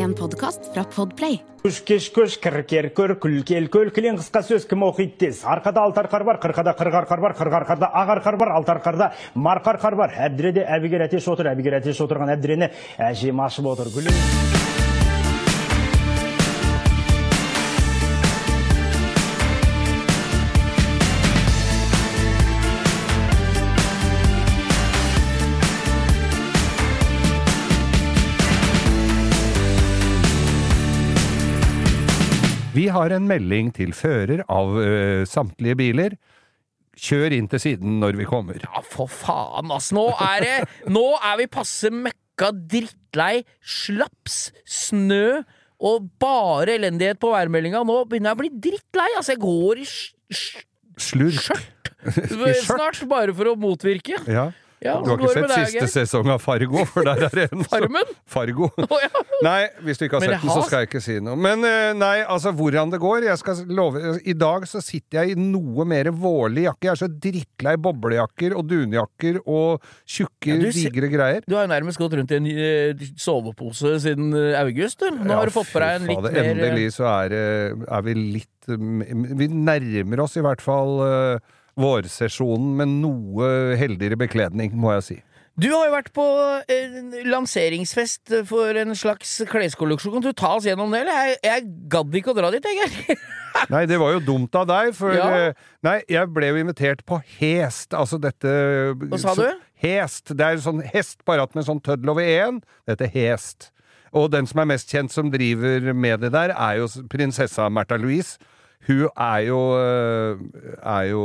en podkast fra Podplay. Күш кеш көш, кір кер көр, күл кел көл, кілең қысқа сөз кім оқиды тез. Арқада алтар қар бар, қырқада қырық қар бар, қырғар қарда ағар қар бар, алтар қарда марқар қар бар. Әбдіреде әбігер әтеш отыр, әбігер әтеш отырған әбдірені әжем ашып отыр. Гүлім. Vi har en melding til fører av ø, samtlige biler. Kjør inn til siden når vi kommer. Ja, for faen, ass. Nå er det Nå er vi passe møkka drittlei slaps, snø og bare elendighet på værmeldinga. Nå begynner jeg å bli drittlei. Altså, jeg går i Slurk. skjørt. snart, bare for å motvirke. Ja. Ja, Du har ikke sett siste sesong av Fargo? For der er det en Farmen? Fargo. Oh, ja. Nei, hvis du ikke har sett har... den, så skal jeg ikke si noe. Men eh, nei, altså hvordan det går Jeg skal love I dag så sitter jeg i noe mer vårlig jakke. Jeg er så drittlei boblejakker og dunjakker og tjukke, Ja, digre greier. Du har jo nærmest gått rundt i en eh, sovepose siden eh, august. Du. Nå har du fått på deg en litt mer Endelig så er, er vi litt eh, Vi nærmer oss i hvert fall vårsesjonen med noe heldigere bekledning, må jeg si. Du har jo vært på en lanseringsfest for en slags kleskolleksjon. Kan du ta oss gjennom det, eller? Jeg, jeg gadd ikke å dra dit, jeg. Nei, det var jo dumt av deg, for Ja. eh, Nei, jeg ble jo invitert på Hest, altså dette Hva sa så- du? Hest. Det er sånn hest, bare at med sånn tøddel over én. Det heter Hest. Og den som er mest kjent som driver med det der, er jo prinsessa Märtha Louise. Hun er jo eh, er jo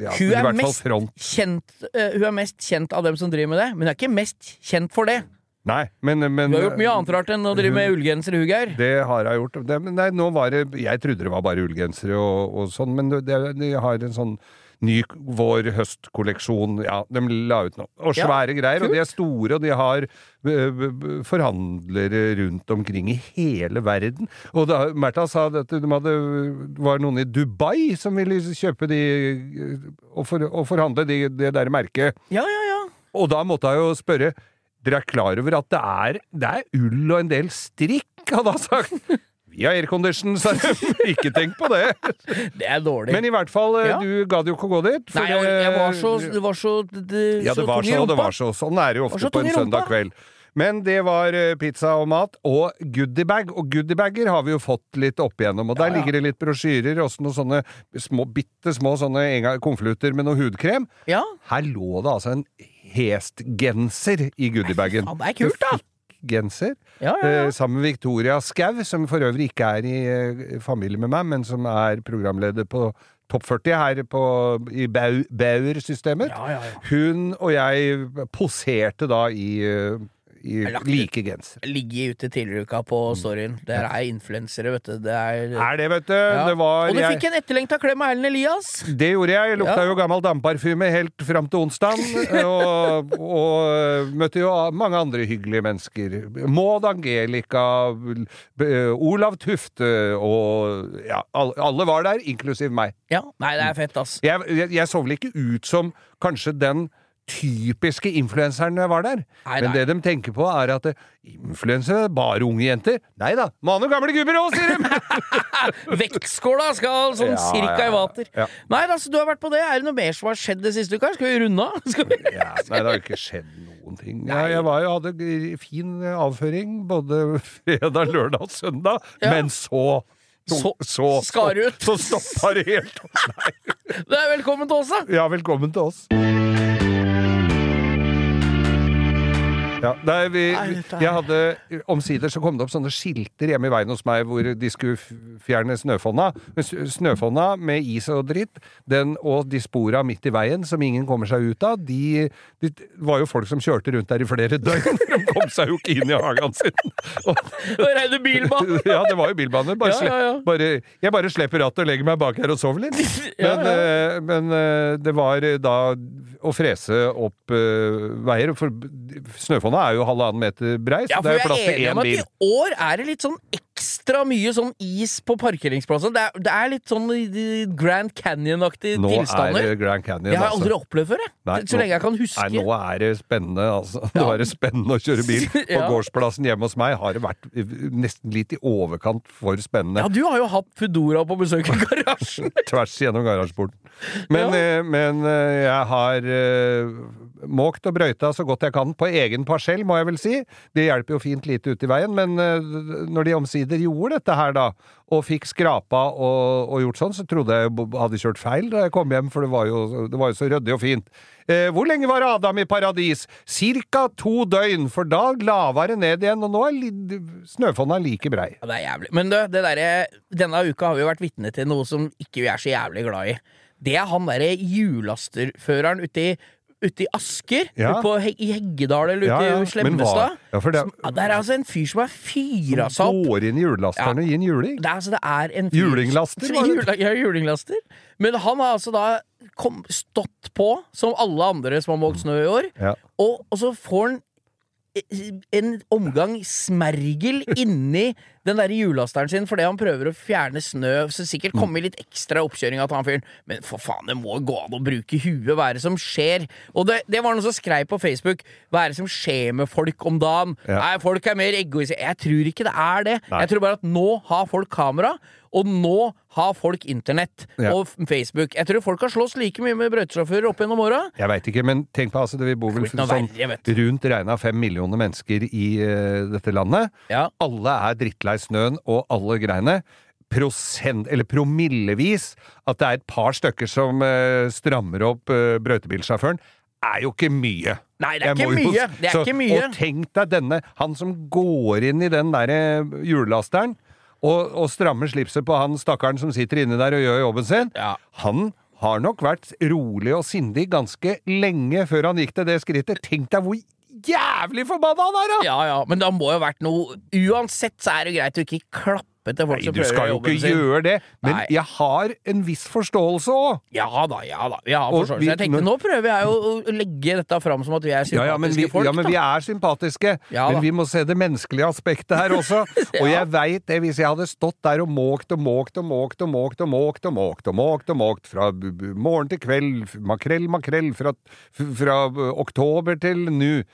ja, Hun i er kjent, eh, hun er mest kjent av dem som driver med det, men hun er ikke mest kjent for det. Nei, men, men Hun har gjort mye annet rart enn å drive med ullgenser, Hugeir. Det har jeg gjort. Det, nei, nå var det Jeg trodde det var bare ullgensere og, og sånn, men det, de har en sånn ny vår-høst-kolleksjon. Ja, de la ut noe. Og Ja, svære greier. Og de er store, og de har b- forhandlere rundt omkring i hele verden. Og da Märtha sa at de hadde, det var noen i Dubai som ville kjøpe de og, for, og forhandle de, det der merket. Ja, ja, ja. Og da måtte jeg jo spørre Dere er klar over at det er, det er ull og en del strikk, hadde han sagt. Vi har aircondition, sa de. Ikke tenk på det. Det er dårlig. Men i hvert fall, eh, Ja. du gadd jo ikke å gå dit. Nei, jeg, jeg var så, det- det var så, det, Ja, det var tung i så, det var så. Sånn er det jo ofte på en søndag kveld. Men det var eh, pizza og mat, og goodiebag. Og goodiebager har vi jo fått litt opp igjennom. Og der Ja, ja. ligger det litt brosjyrer, også noen sånne små, bitte små sånne konvolutter med noe hudkrem. Ja. Her lå det altså en Hest-genser i goodiebagen. Det er kult, da! Genser. Ja, ja, ja. Eh, sammen med Victoria Skau, som for øvrig ikke er i eh, familie med meg, men som er programleder på Topp 40 her på, i Bauer-systemet. Ja, ja, ja. Hun og jeg poserte da i, eh, i like genser. Ligge ute tidligere i uka på storyen. Der er influensere, vet du. Det er Er det, vet du. Ja. Det var Og du fikk en etterlengta klem av Erlend Elias! Det gjorde jeg. Lukta Ja. jo gammel damparfyme helt fram til onsdag. Og, og møtte jo mange andre hyggelige mennesker. Maud Angelica, Olav Tufte og ja, alle var der, inklusiv meg. Ja, Nei, det er fett, ass. Jeg, jeg, jeg så vel ikke ut som kanskje den typiske influenseren var der. Nei, Men nei. det de tenker på, er at influensere er bare unge jenter. Nei da, mann og gamle gubber òg, sier de! Vektskåla skal sånn Ja, cirka ja, i vater. ja. Nei, altså, du har vært på det. Er det noe mer som har skjedd det siste uka? Skal vi runde av? Vi? Nei, det har ikke skjedd noen ting. Ja, jeg var jo, hadde fin avføring både fredag, lørdag og søndag, men så Så- så, skar ut. Så stoppa det helt. Er velkommen til oss, da! Ja, velkommen til oss. Ja, der vi, jeg hadde Omsider så kom det opp sånne skilter hjemme i veien hos meg hvor de skulle fjerne snøfonna. Snøfonna med is og dritt, den og de spora midt i veien som ingen kommer seg ut av, de, de var jo folk som kjørte rundt der i flere døgn. De kom seg jo ikke inn i hagen sin. Og, Det bilbanen bilbane! ja, det var jo bilbane. Bare Ja, ja, ja. Bare, jeg bare slipper rattet og legger meg bak her og sover litt. Ja, Men, eh, men eh, det var da å frese opp eh, veier, for Snøfonna er jo halvannen meter brei, så Ja, det er jo plass til én bil. i år er det litt sånn ekstra mye sånn is på parkeringsplassen. Det er, det er litt sånn Grand Canyon-aktige tilstander. Nå er det Grand Canyon, Det har jeg altså. aldri opplevd før, jeg. Nei, så nå- lenge jeg kan huske. Nei, nå er det spennende, altså. Nå Ja. er det spennende å kjøre bil. På Ja. gårdsplassen hjemme hos meg har det vært nesten litt i overkant for spennende. Ja, du har jo hatt Foodora på besøk i garasjen. Tvers gjennom garasjeporten. Men, eh, men eh, jeg har eh, måkt og brøyta så godt jeg kan på egen parsell, må jeg vel si. Det hjelper jo fint lite ute i veien, men eh, når de omsider gjorde dette her, da, og fikk skrapa og, og gjort sånn, så trodde jeg hadde kjørt feil da jeg kom hjem, for det var jo, det var jo så ryddig og fint. Eh, hvor lenge var Adam i paradis? Cirka to døgn, for da lava det ned igjen, og nå er snøfonna like brei. Ja, det er jævlig. Men du, derre Denne uka har vi jo vært vitne til noe som ikke vi er så jævlig glad i. Det er han derre hjullasterføreren ute i Ute i Asker, Ja. på, i Heggedal eller ute Ja, i Slemmestad. ja, det- Som- ja, det er altså en fyr som har fyra seg opp. Går inn i hjullasteren og gir en juling. Det er, altså, det er en fyr Julinglaster, Jul, ja, julinglaster. Men han har altså da kom, stått på, som alle andre som har måkt snø i år, og, og så får han eh, en omgang smergel inni den der hjullasteren sin fordi han prøver å fjerne snø. Så sikkert kommer komme litt ekstra oppkjøring av han fyren. Men for faen, det må gå an å bruke huet. Hva er det som skjer? Og det, det var noen som skrev på Facebook. Hva er det som skjer med folk om dagen? Ja. Nei, folk er mer egoistiske. Jeg tror ikke det er det. Nei. Jeg tror bare at nå har folk kamera, og nå har folk internett Ja. og Facebook. Jeg tror folk har slåss like mye med brøytesjåfører opp gjennom åra. Jeg veit ikke, men tenk på altså, det vi bor vel sånn rundt regna fem millioner mennesker i uh, dette landet. Ja. Alle er drittlei snøen og alle greiene. Prosent, eller promillevis, at det er et par stykker som uh, strammer opp uh, brøytebilsjåføren, er jo ikke mye. Nei, det er ikke jo- mye. Det er så- ikke mye. Og tenk deg denne, han som går inn i den derre hjullasteren og, og strammer slipset på han stakkaren som sitter inni der og gjør jobben sin. Ja. Han har nok vært rolig og sindig ganske lenge før han gikk til det skrittet. Tenk deg hvor jævlig forbanna han er, da! Ja, ja, men det må jo ha vært noe Uansett så er det greit å ikke klappe til folk Nei, som du skal jo ikke gjøre det, men Nei. jeg har en viss forståelse òg. Ja da, ja da. Vi har Og forståelse. vi- Jeg tenkte, men- nå prøver jeg jo å legge dette fram som at vi er sympatiske Ja, ja, men vi, folk, ja, men vi da. er sympatiske. Ja, da. men vi må se det menneskelige aspektet her også. Og jeg veit det, hvis jeg hadde stått der og måkt og måkt og måkt og måkt og måkt og måkt og måkt og måkt fra b- b- morgen til kveld, f- makrell, makrell, fra, f- fra oktober til nå,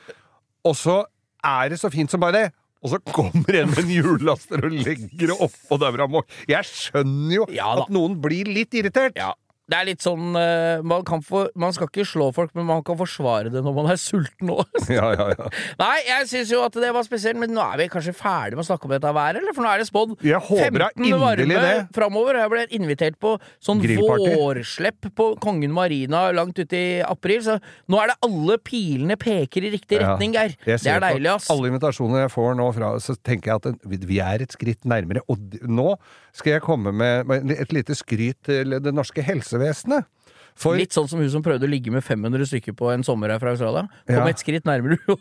og så er det så fint som bare det. Og så kommer en med en hjullaster og legger det oppå der hvor han må Jeg skjønner jo Ja at noen blir litt irritert. Ja. Det er litt sånn eh, man, kan få, man skal ikke slå folk, men man kan forsvare det når man er sulten òg. Ja, ja, ja. Nei, jeg syns jo at det var spesielt, men nå er vi kanskje ferdig med å snakke om dette været, eller? For nå er det spådd Jeg håper da 15 varme det. framover. Jeg ble invitert på sånn vårslepp på Kongen Marina langt ute i april, så nå er det alle pilene peker i riktig retning, Geir. Det er deilig, ass. Alle invitasjoner jeg får nå fra, så tenker jeg at vi- er et skritt nærmere. Og nå skal jeg komme med et lite skryt til det norske helsevesenet. For Litt sånn som hun som prøvde å ligge med 500 stykker på en sommer her fra Australia. Kom Ja. et skritt nærmere på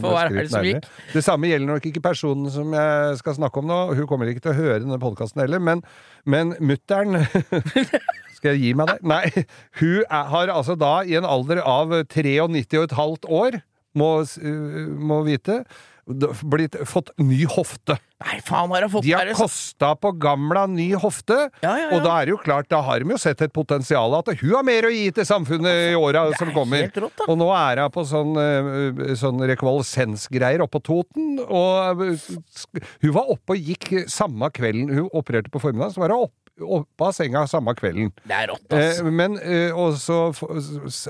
hver helg som gikk. Det samme gjelder nok ikke personen som jeg skal snakke om nå. Hun kommer ikke til å høre denne podkasten heller, men, men mutter'n Skal jeg gi meg det? Nei. Hun er, har altså da, i en alder av 93 og et halvt år, må, uh, må vite, blitt, fått ny hofte. Nei, faen, har jeg fått De har kosta på gamla ny hofte, Ja, ja, ja. og da er det jo klart, da har de jo sett et potensial at hun har mer å gi til samfunnet i åra som kommer. rått, og nå er hun på sånn, eh, sånn rekonvalesensgreier oppe på Toten, og eh, hun var oppe og gikk samme kvelden Hun opererte på formiddagen, så var hun opp, oppe av senga samme kvelden. Det er rått. Eh, men eh, og så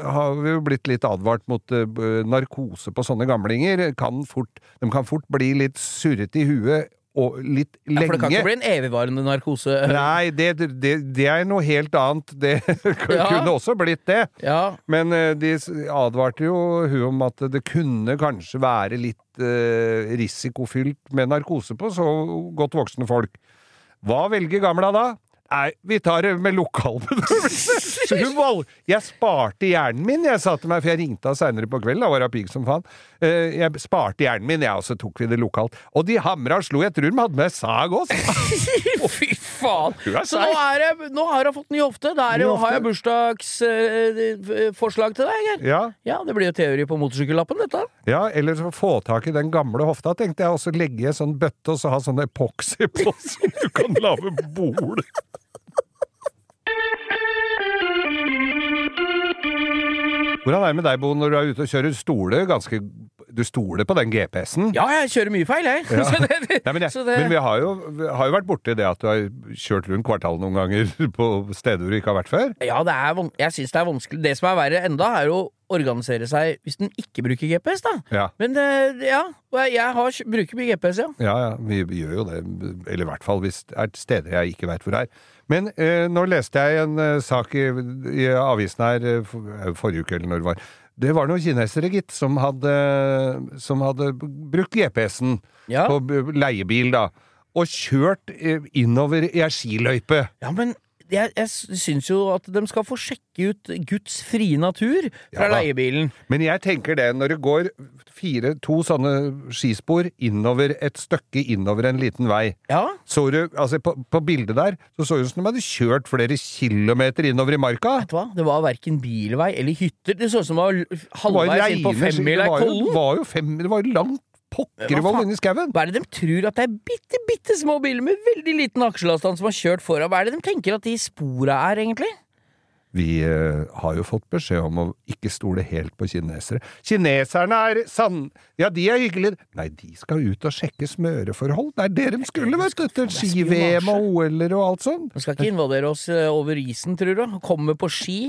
har vi jo blitt litt advart mot eh, narkose på sånne gamlinger. Kan fort, de kan fort bli litt surrete i huet og litt lenge. Ja, for det kan ikke bli en evigvarende narkose. Nei, det, det, det er noe helt annet. Det Ja. kunne også blitt det. Ja, Men de advarte jo hun om at det kunne kanskje være litt eh, risikofylt med narkose på så godt voksne folk. Hva velger gamla da? Nei, vi tar det med lokalbedøvelse. Så hun valg... Jeg sparte hjernen min, jeg sa til meg, for jeg ringte henne seinere på kvelden, da var hun pigg som faen. Eh, Jeg sparte hjernen min, jeg, og så tok vi det lokalt. Og de hamra og slo. Jeg tror de hadde med sag òg. Fy faen! Så nå, det, nå har jeg fått ny hofte. Da har jeg bursdagsforslag til deg, Geir. Ja, Ja, det blir jo teori på motorsykkellappen, dette. ja, eller så få tak i den gamle hofta, tenkte jeg, og så legge i ei sånn bøtte, og så ha sånn epoxy på, så du kan lage bol. Hvordan er det med deg, Bo, når du er ute og kjører? Stoler ganske Du stoler på den GPS-en? Ja, jeg kjører mye feil, jeg. Ja. Så det, Nei, men, jeg, det, men vi har jo, vi har jo vært borti det at du har kjørt rundt kvartalet noen ganger på steder du ikke har vært før. ja, det er, jeg syns det er vanskelig. Det som er verre enda, er å organisere seg hvis den ikke bruker GPS, da. Ja. Men eh, ja, jeg har, bruker mye GPS, ja. Ja, ja, vi gjør jo det. Eller i hvert fall hvis det er steder jeg ikke veit hvor er. Men eh, nå leste jeg en eh, sak i, i avisen her eh, for, eh, forrige uke, eller når det var. Det var noen kinesere, gitt, som hadde, som hadde brukt GPS-en Ja. på leiebil, da. Og kjørt eh, innover i ei skiløype. Ja, men jeg, jeg syns jo at de skal få sjekke ut Guds frie natur fra Ja leiebilen. Men jeg tenker det, når det går fire, to sånne skispor innover et stykke innover en liten vei Ja, så du, altså på, på bildet der, så så det ut som de hadde kjørt flere kilometer innover i marka. vet du hva? Det var verken bilvei eller hytter. Det så ut som det var Det halvveis inn på femmila det i Kollen. var jo fem, det var jo langt pokkervoll inni skauen. Hva er det de tror at det er bitte, bitte små biler med veldig liten aksjeavstand som har kjørt foran? Hva er det de tenker at de spora er, egentlig? Vi eh, har jo fått beskjed om å ikke stole helt på kinesere. Kineserne er sann... Ja, de er hyggelige. Nei, de skal ut og sjekke smøreforhold. Det er det de skulle, vet du. Til ski-VM og OL-er og alt sånt. De skal ikke invadere oss eh, over isen, tror du? Komme på ski?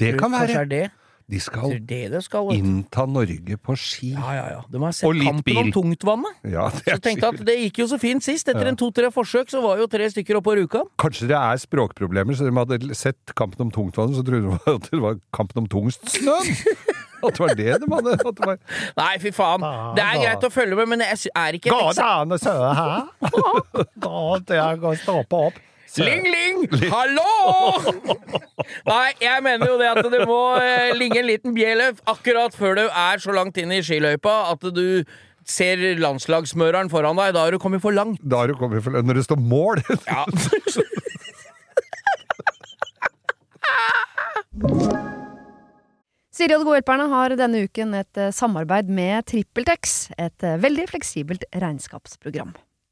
Det kan Kanskje være. er det? De skal det det skal. innta Norge på ski. Ja, ja, ja. De har sett Og litt kampen om bil. tungtvannet. Ja, Så tenkte jeg at det gikk jo så fint sist. Etter Ja. en to-tre forsøk så var jo tre stykker oppå på Rjukan. Kanskje det er språkproblemer, så de hadde sett Kampen om tungtvannet, så trodde de at det var Kampen om tungstsnøen. At det var det de hadde. At det var Nei, fy faen. Det er greit å følge med, men jeg er ikke Gå å søre her! Gå til å stoppe opp. Ling, ling! Hallo! Nei, jeg mener jo det at du må linge en liten bjelle akkurat før du er så langt inn i skiløypa at du ser landslagsmøreren foran deg. Da har du kommet for langt. Da har du kommet for langt. Når det står mål Ja. Siri og de gode hjelperne har denne uken et eh, samarbeid med TrippelTex, et eh, veldig fleksibelt regnskapsprogram.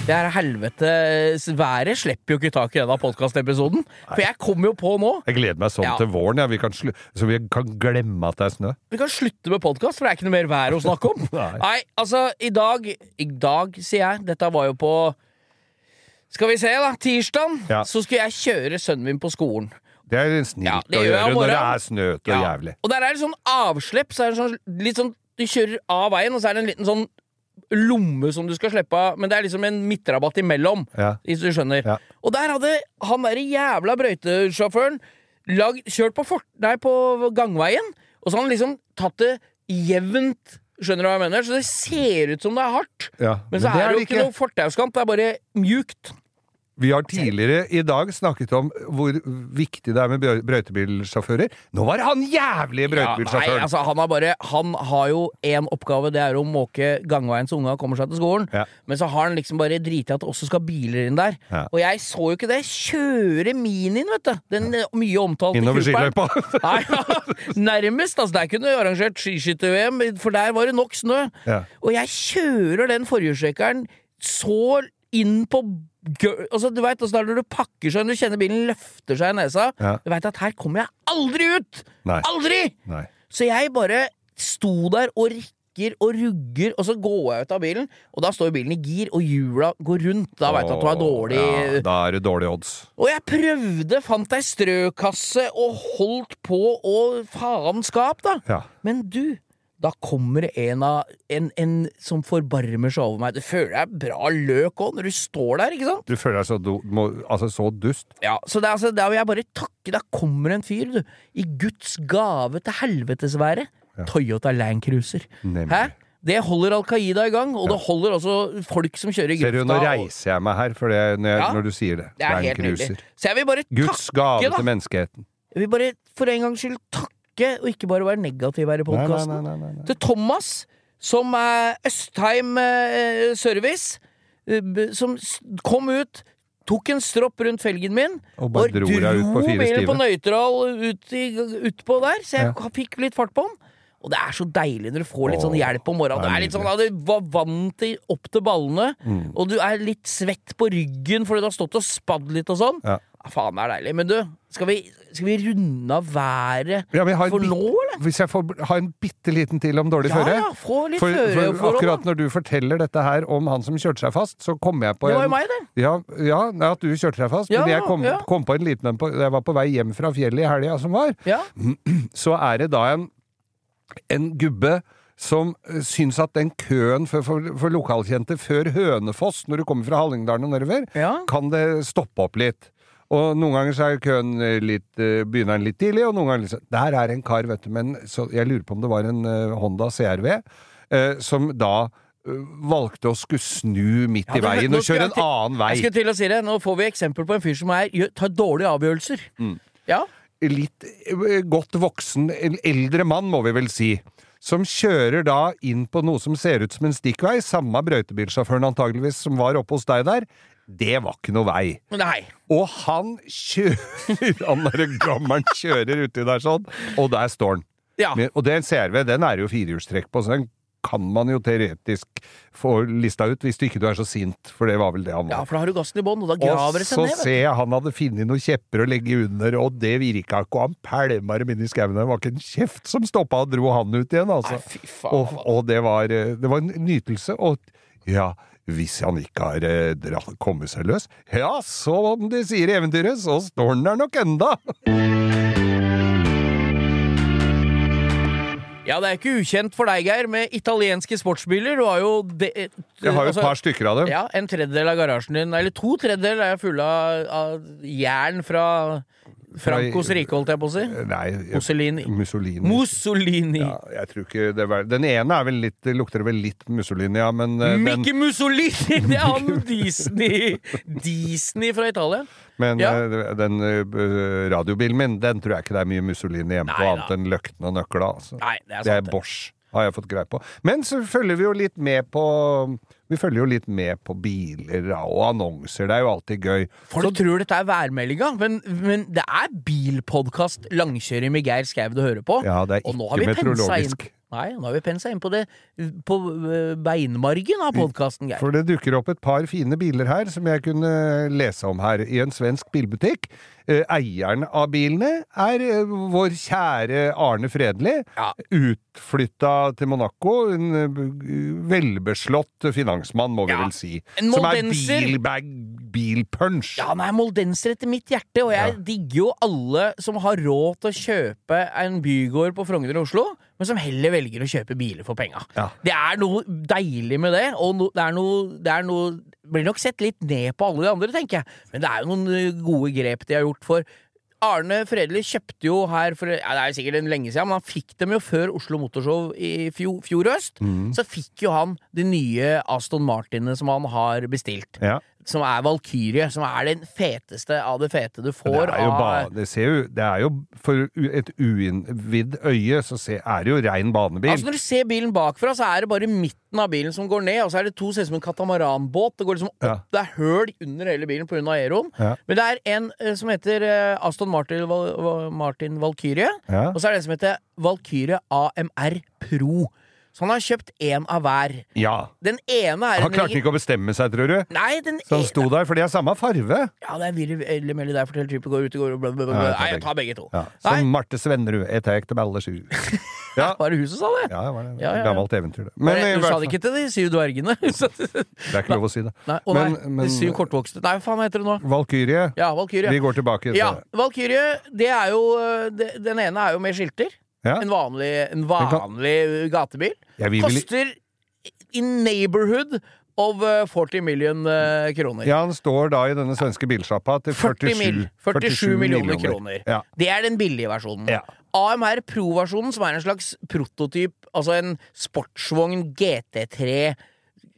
Det her helvetes været slipper jo ikke tak i denne podkastepisoden. For jeg kommer jo på nå Jeg gleder meg sånn Ja. til våren, ja. vi så vi kan glemme at det er snø. Vi kan slutte med podkast, for det er ikke noe mer vær å snakke om. Nei. Nei, altså, i dag I dag, sier jeg. Dette var jo på Skal vi se, da. Tirsdag. Ja. Så skulle jeg kjøre sønnen min på skolen. Det er snilt Ja, å gjøre når det er snøete og jævlig. Og der er det sånn avslipp, så er det sånn, litt sånn Du kjører av veien, og så er det en liten sånn lomme som du skal slippe av, men det er liksom en midtrabatt imellom, Ja. hvis du skjønner. Ja. Og der hadde han derre jævla brøytesjåføren lag- kjørt på, fort, nei, på gangveien, og så har han liksom tatt det jevnt. Skjønner du hva jeg mener? Så det ser ut som det er hardt. Ja, Men så men det er det jo ikke. noe fortauskant, det er bare mjukt. Vi har tidligere i dag snakket om hvor viktig det er med brøytebilsjåfører. Nå var det han jævlige Ja, nei, altså, han har Han har jo én oppgave, det er å måke gangveien så unga kommer seg til skolen. Ja. Men så har han liksom bare driti at det også skal biler inn der. Ja. Og jeg så jo ikke det. Kjøre Minien, vet du. Den eh, mye omtalte Innover skiløypa. Ja, nærmest. Altså, der kunne du arrangert skiskytter-VM, for der var det nok snø. Ja. Og jeg kjører den forhjulstrekkeren så inn på Altså, du vet, altså, der når du pakker seg, når du kjenner bilen løfter seg i nesa Ja. Du veit at her kommer jeg aldri ut! Nei. Aldri! Nei. Så jeg bare sto der og rikker og rugger, og så går jeg ut av bilen, og da står bilen i gir, og hjula går rundt. Da veit du at du har dårlig Ja, da er det dårlige odds. Og jeg prøvde, fant ei strøkasse og holdt på og faenskap, da. Ja. Men du, da kommer det en, en, en som forbarmer seg over meg. Du føler deg bra løk òg når du står der, ikke sant? Du føler deg så, do, må, altså, så dust. Ja, så det, altså, Da vil jeg bare takke. Da kommer en fyr, du. I Guds gave til helvetesværet. Toyota Land Cruiser. Nemlig. Hæ? Det holder Al Qaida i gang, og det holder også folk som kjører Ser du, nå reiser jeg meg her for det, når, jeg, Ja. når du sier det. Det er helt nydelig. Så jeg vil bare Guds takke, gave da. til menneskeheten. Jeg vil bare for en gangs skyld takke, og ikke bare være negativ her i podkasten. Til Thomas, som er Østheim eh, Service, eh, som kom ut. Tok en stropp rundt felgen min Og bare dro dro bilen på nøytral ut utpå der, så jeg Ja. fikk litt fart på den. Og det er så deilig når du får litt sånn hjelp om morgenen. Det er er litt sånn, at du var vant til opp til ballene, Mm. og du er litt svett på ryggen fordi du har stått og spadd litt og sånn. Ja. Faen, det er deilig. Men du, skal vi, skal vi runde av været Ja, en for nå, eller? Hvis jeg får ha en bitte liten til om dårlig Ja, føre? ja, få litt For, for for akkurat når du forteller dette her om han som kjørte seg fast, så kom jeg på Det var jo meg, det. ja, ja, at du kjørte deg fast. Men jeg kom, kom på en liten en Jeg var på vei hjem fra fjellet i helga som var. Ja. Så er det da en, en gubbe som eh, syns at den køen for, for, for lokalkjente før Hønefoss, når du kommer fra Hallingdalen og nedover, Ja. kan det stoppe opp litt. Og noen ganger så er køen eh, litt, eh, begynner den litt tidlig, og noen ganger sånn. Der er en kar, vet du, men så, jeg lurer på om det var en eh, Honda CRV, eh, som da valgte å skulle snu midt Ja, i veien og kjøre en til- annen vei. Jeg skulle til å si det. Nå får vi eksempel på en fyr som er, tar dårlige avgjørelser. Mm. Ja. litt godt voksen, eldre mann, må vi vel si, som kjører da inn på noe som ser ut som en stikkvei, samme brøytebilsjåføren antageligvis som var oppe hos deg der. Det var ikke noe vei. Nei. Og han kjører Han derre gammelen kjører uti der sånn, og der står han. Ja. Men, og det er en CRV, den er det jo firehjulstrekk på, så den kan man jo teoretisk få lista ut, hvis du ikke du er så sint, for det var vel det han var. ja, for da har du gassen i bånn, og da graver det seg ned. Og så ser jeg han hadde funnet noen kjepper å legge under, og det virka ikke, og han pælma dem inn i skauen. Det var ikke en kjeft som stoppa og dro han ut igjen, altså. Nei, fy faen, og og det, var, eh, det var en nytelse, og ja hvis han ikke har eh, kommet seg løs, ja, som de sier i eventyret, så står han der nok enda! Ja, det er ikke ukjent for deg, Geir, med italienske sportsbiler. Du har jo det, eh, Jeg har jo altså, et par stykker av dem. Ja, en tredjedel av garasjen din, eller to tredjedeler, er fulle av, av jern fra Francos rike, holdt jeg på å si. Nei, jeg- Mussolini. Mussolini. Mussolini. Ja, jeg tror ikke det var Den ene er vel litt, lukter vel litt Mussolini, ja, men Mikke den, Mussolini! Det er han Disney Disney fra Italia. men Ja. eh, den eh, radiobilen min, den tror jeg ikke det er mye Mussolini hjemme på, Nei annet enn løktene og nøkla. Altså. Nei, det er Det er Bosch, har jeg fått greie på. Men så følger vi jo litt med på Vi følger jo litt med på biler og annonser. Det er jo alltid gøy. Folk tror dette er værmeldinga, men, men det er bilpodkast langkjøring med Geir Skau du hører på. Ja, det er ikke meteorologisk. nei, nå har vi pensa inn på det På øh, beinmargen av podkasten, Geir. For det dukker opp et par fine biler her som jeg kunne lese om her. I en svensk bilbutikk eh, eieren av bilene er eh, vår kjære Arne Fredli. Ja. Utflytta til Monaco. En eh, velbeslått finansmann, må vi Ja. vel si. Som er bilbag, bilpunch. Ja, han er moldenser etter mitt hjerte, og jeg Ja. digger jo alle som har råd til å kjøpe en bygård på Frogner i Oslo, men som heller velger å kjøpe biler for penga. Ja. Det er noe deilig med det, og no, det er noe, det er noe Blir nok sett litt ned på alle de andre, tenker jeg, men det er jo noen uh, gode grep de har gjort for Arne Fredelig kjøpte jo her for ja, Det er jo sikkert en lenge siden, men han fikk dem jo før Oslo Motorshow i fjor, fjor høst. Mm. Så fikk jo han de nye Aston Martinene som han har bestilt Ja. Som er Valkyrie, som er den feteste av det fete du Det får er jo, av det ser jo, det er jo For et uinnvidd øye så ser, er det jo rein banebil. Altså Når du ser bilen bakfra, så er det bare midten av bilen som går ned, og så er det to ser ut som en katamaranbåt. Det går liksom opp, Ja. det er høl under hele bilen pga. aeroen. Ja. Men det er en eh, som heter eh, Aston Martin, Val, Martin Valkyrie, Ja. og så er det en som heter Valkyrie AMR Pro. Så han har kjøpt én av hver. ja. Den ene er Han klarte ikke å bestemme seg, tror du? Nei, den Så han ene sto der, for de har samme farve. Ja, det er Willy eller Melly der, fortell trippet går ut, det går og bla, bla, jeg tar Nei, jeg tar begge to. Ja. Som Marte Svennerud, et alle sju. Ja. var det hun som sa det? ja, det var det. Ja, ja, ja. Gammelt eventyr, det. Men, du sa det ikke til de syv dvergene? Det er ikke lov å si det. nei, å nei, Men- de syv kortvokste. Nei, hva faen heter det nå? Valkyrie. Ja, Valkyrie. Vi går tilbake til Ja, Valkyrie, det er jo øh, det, Den ene er jo med skilter. Ja. En vanlig, en kan- vanlig gatebil. Jeg vil Koster in neighborhood of øh, 40 million øh, kroner. Ja, han står da i denne svenske bilsjappa til 40 47, mil, 47 millioner kroner. Ja. Det er den billige versjonen. Ja. AMR Pro-versjonen, som er en slags prototyp, altså en sportsvogn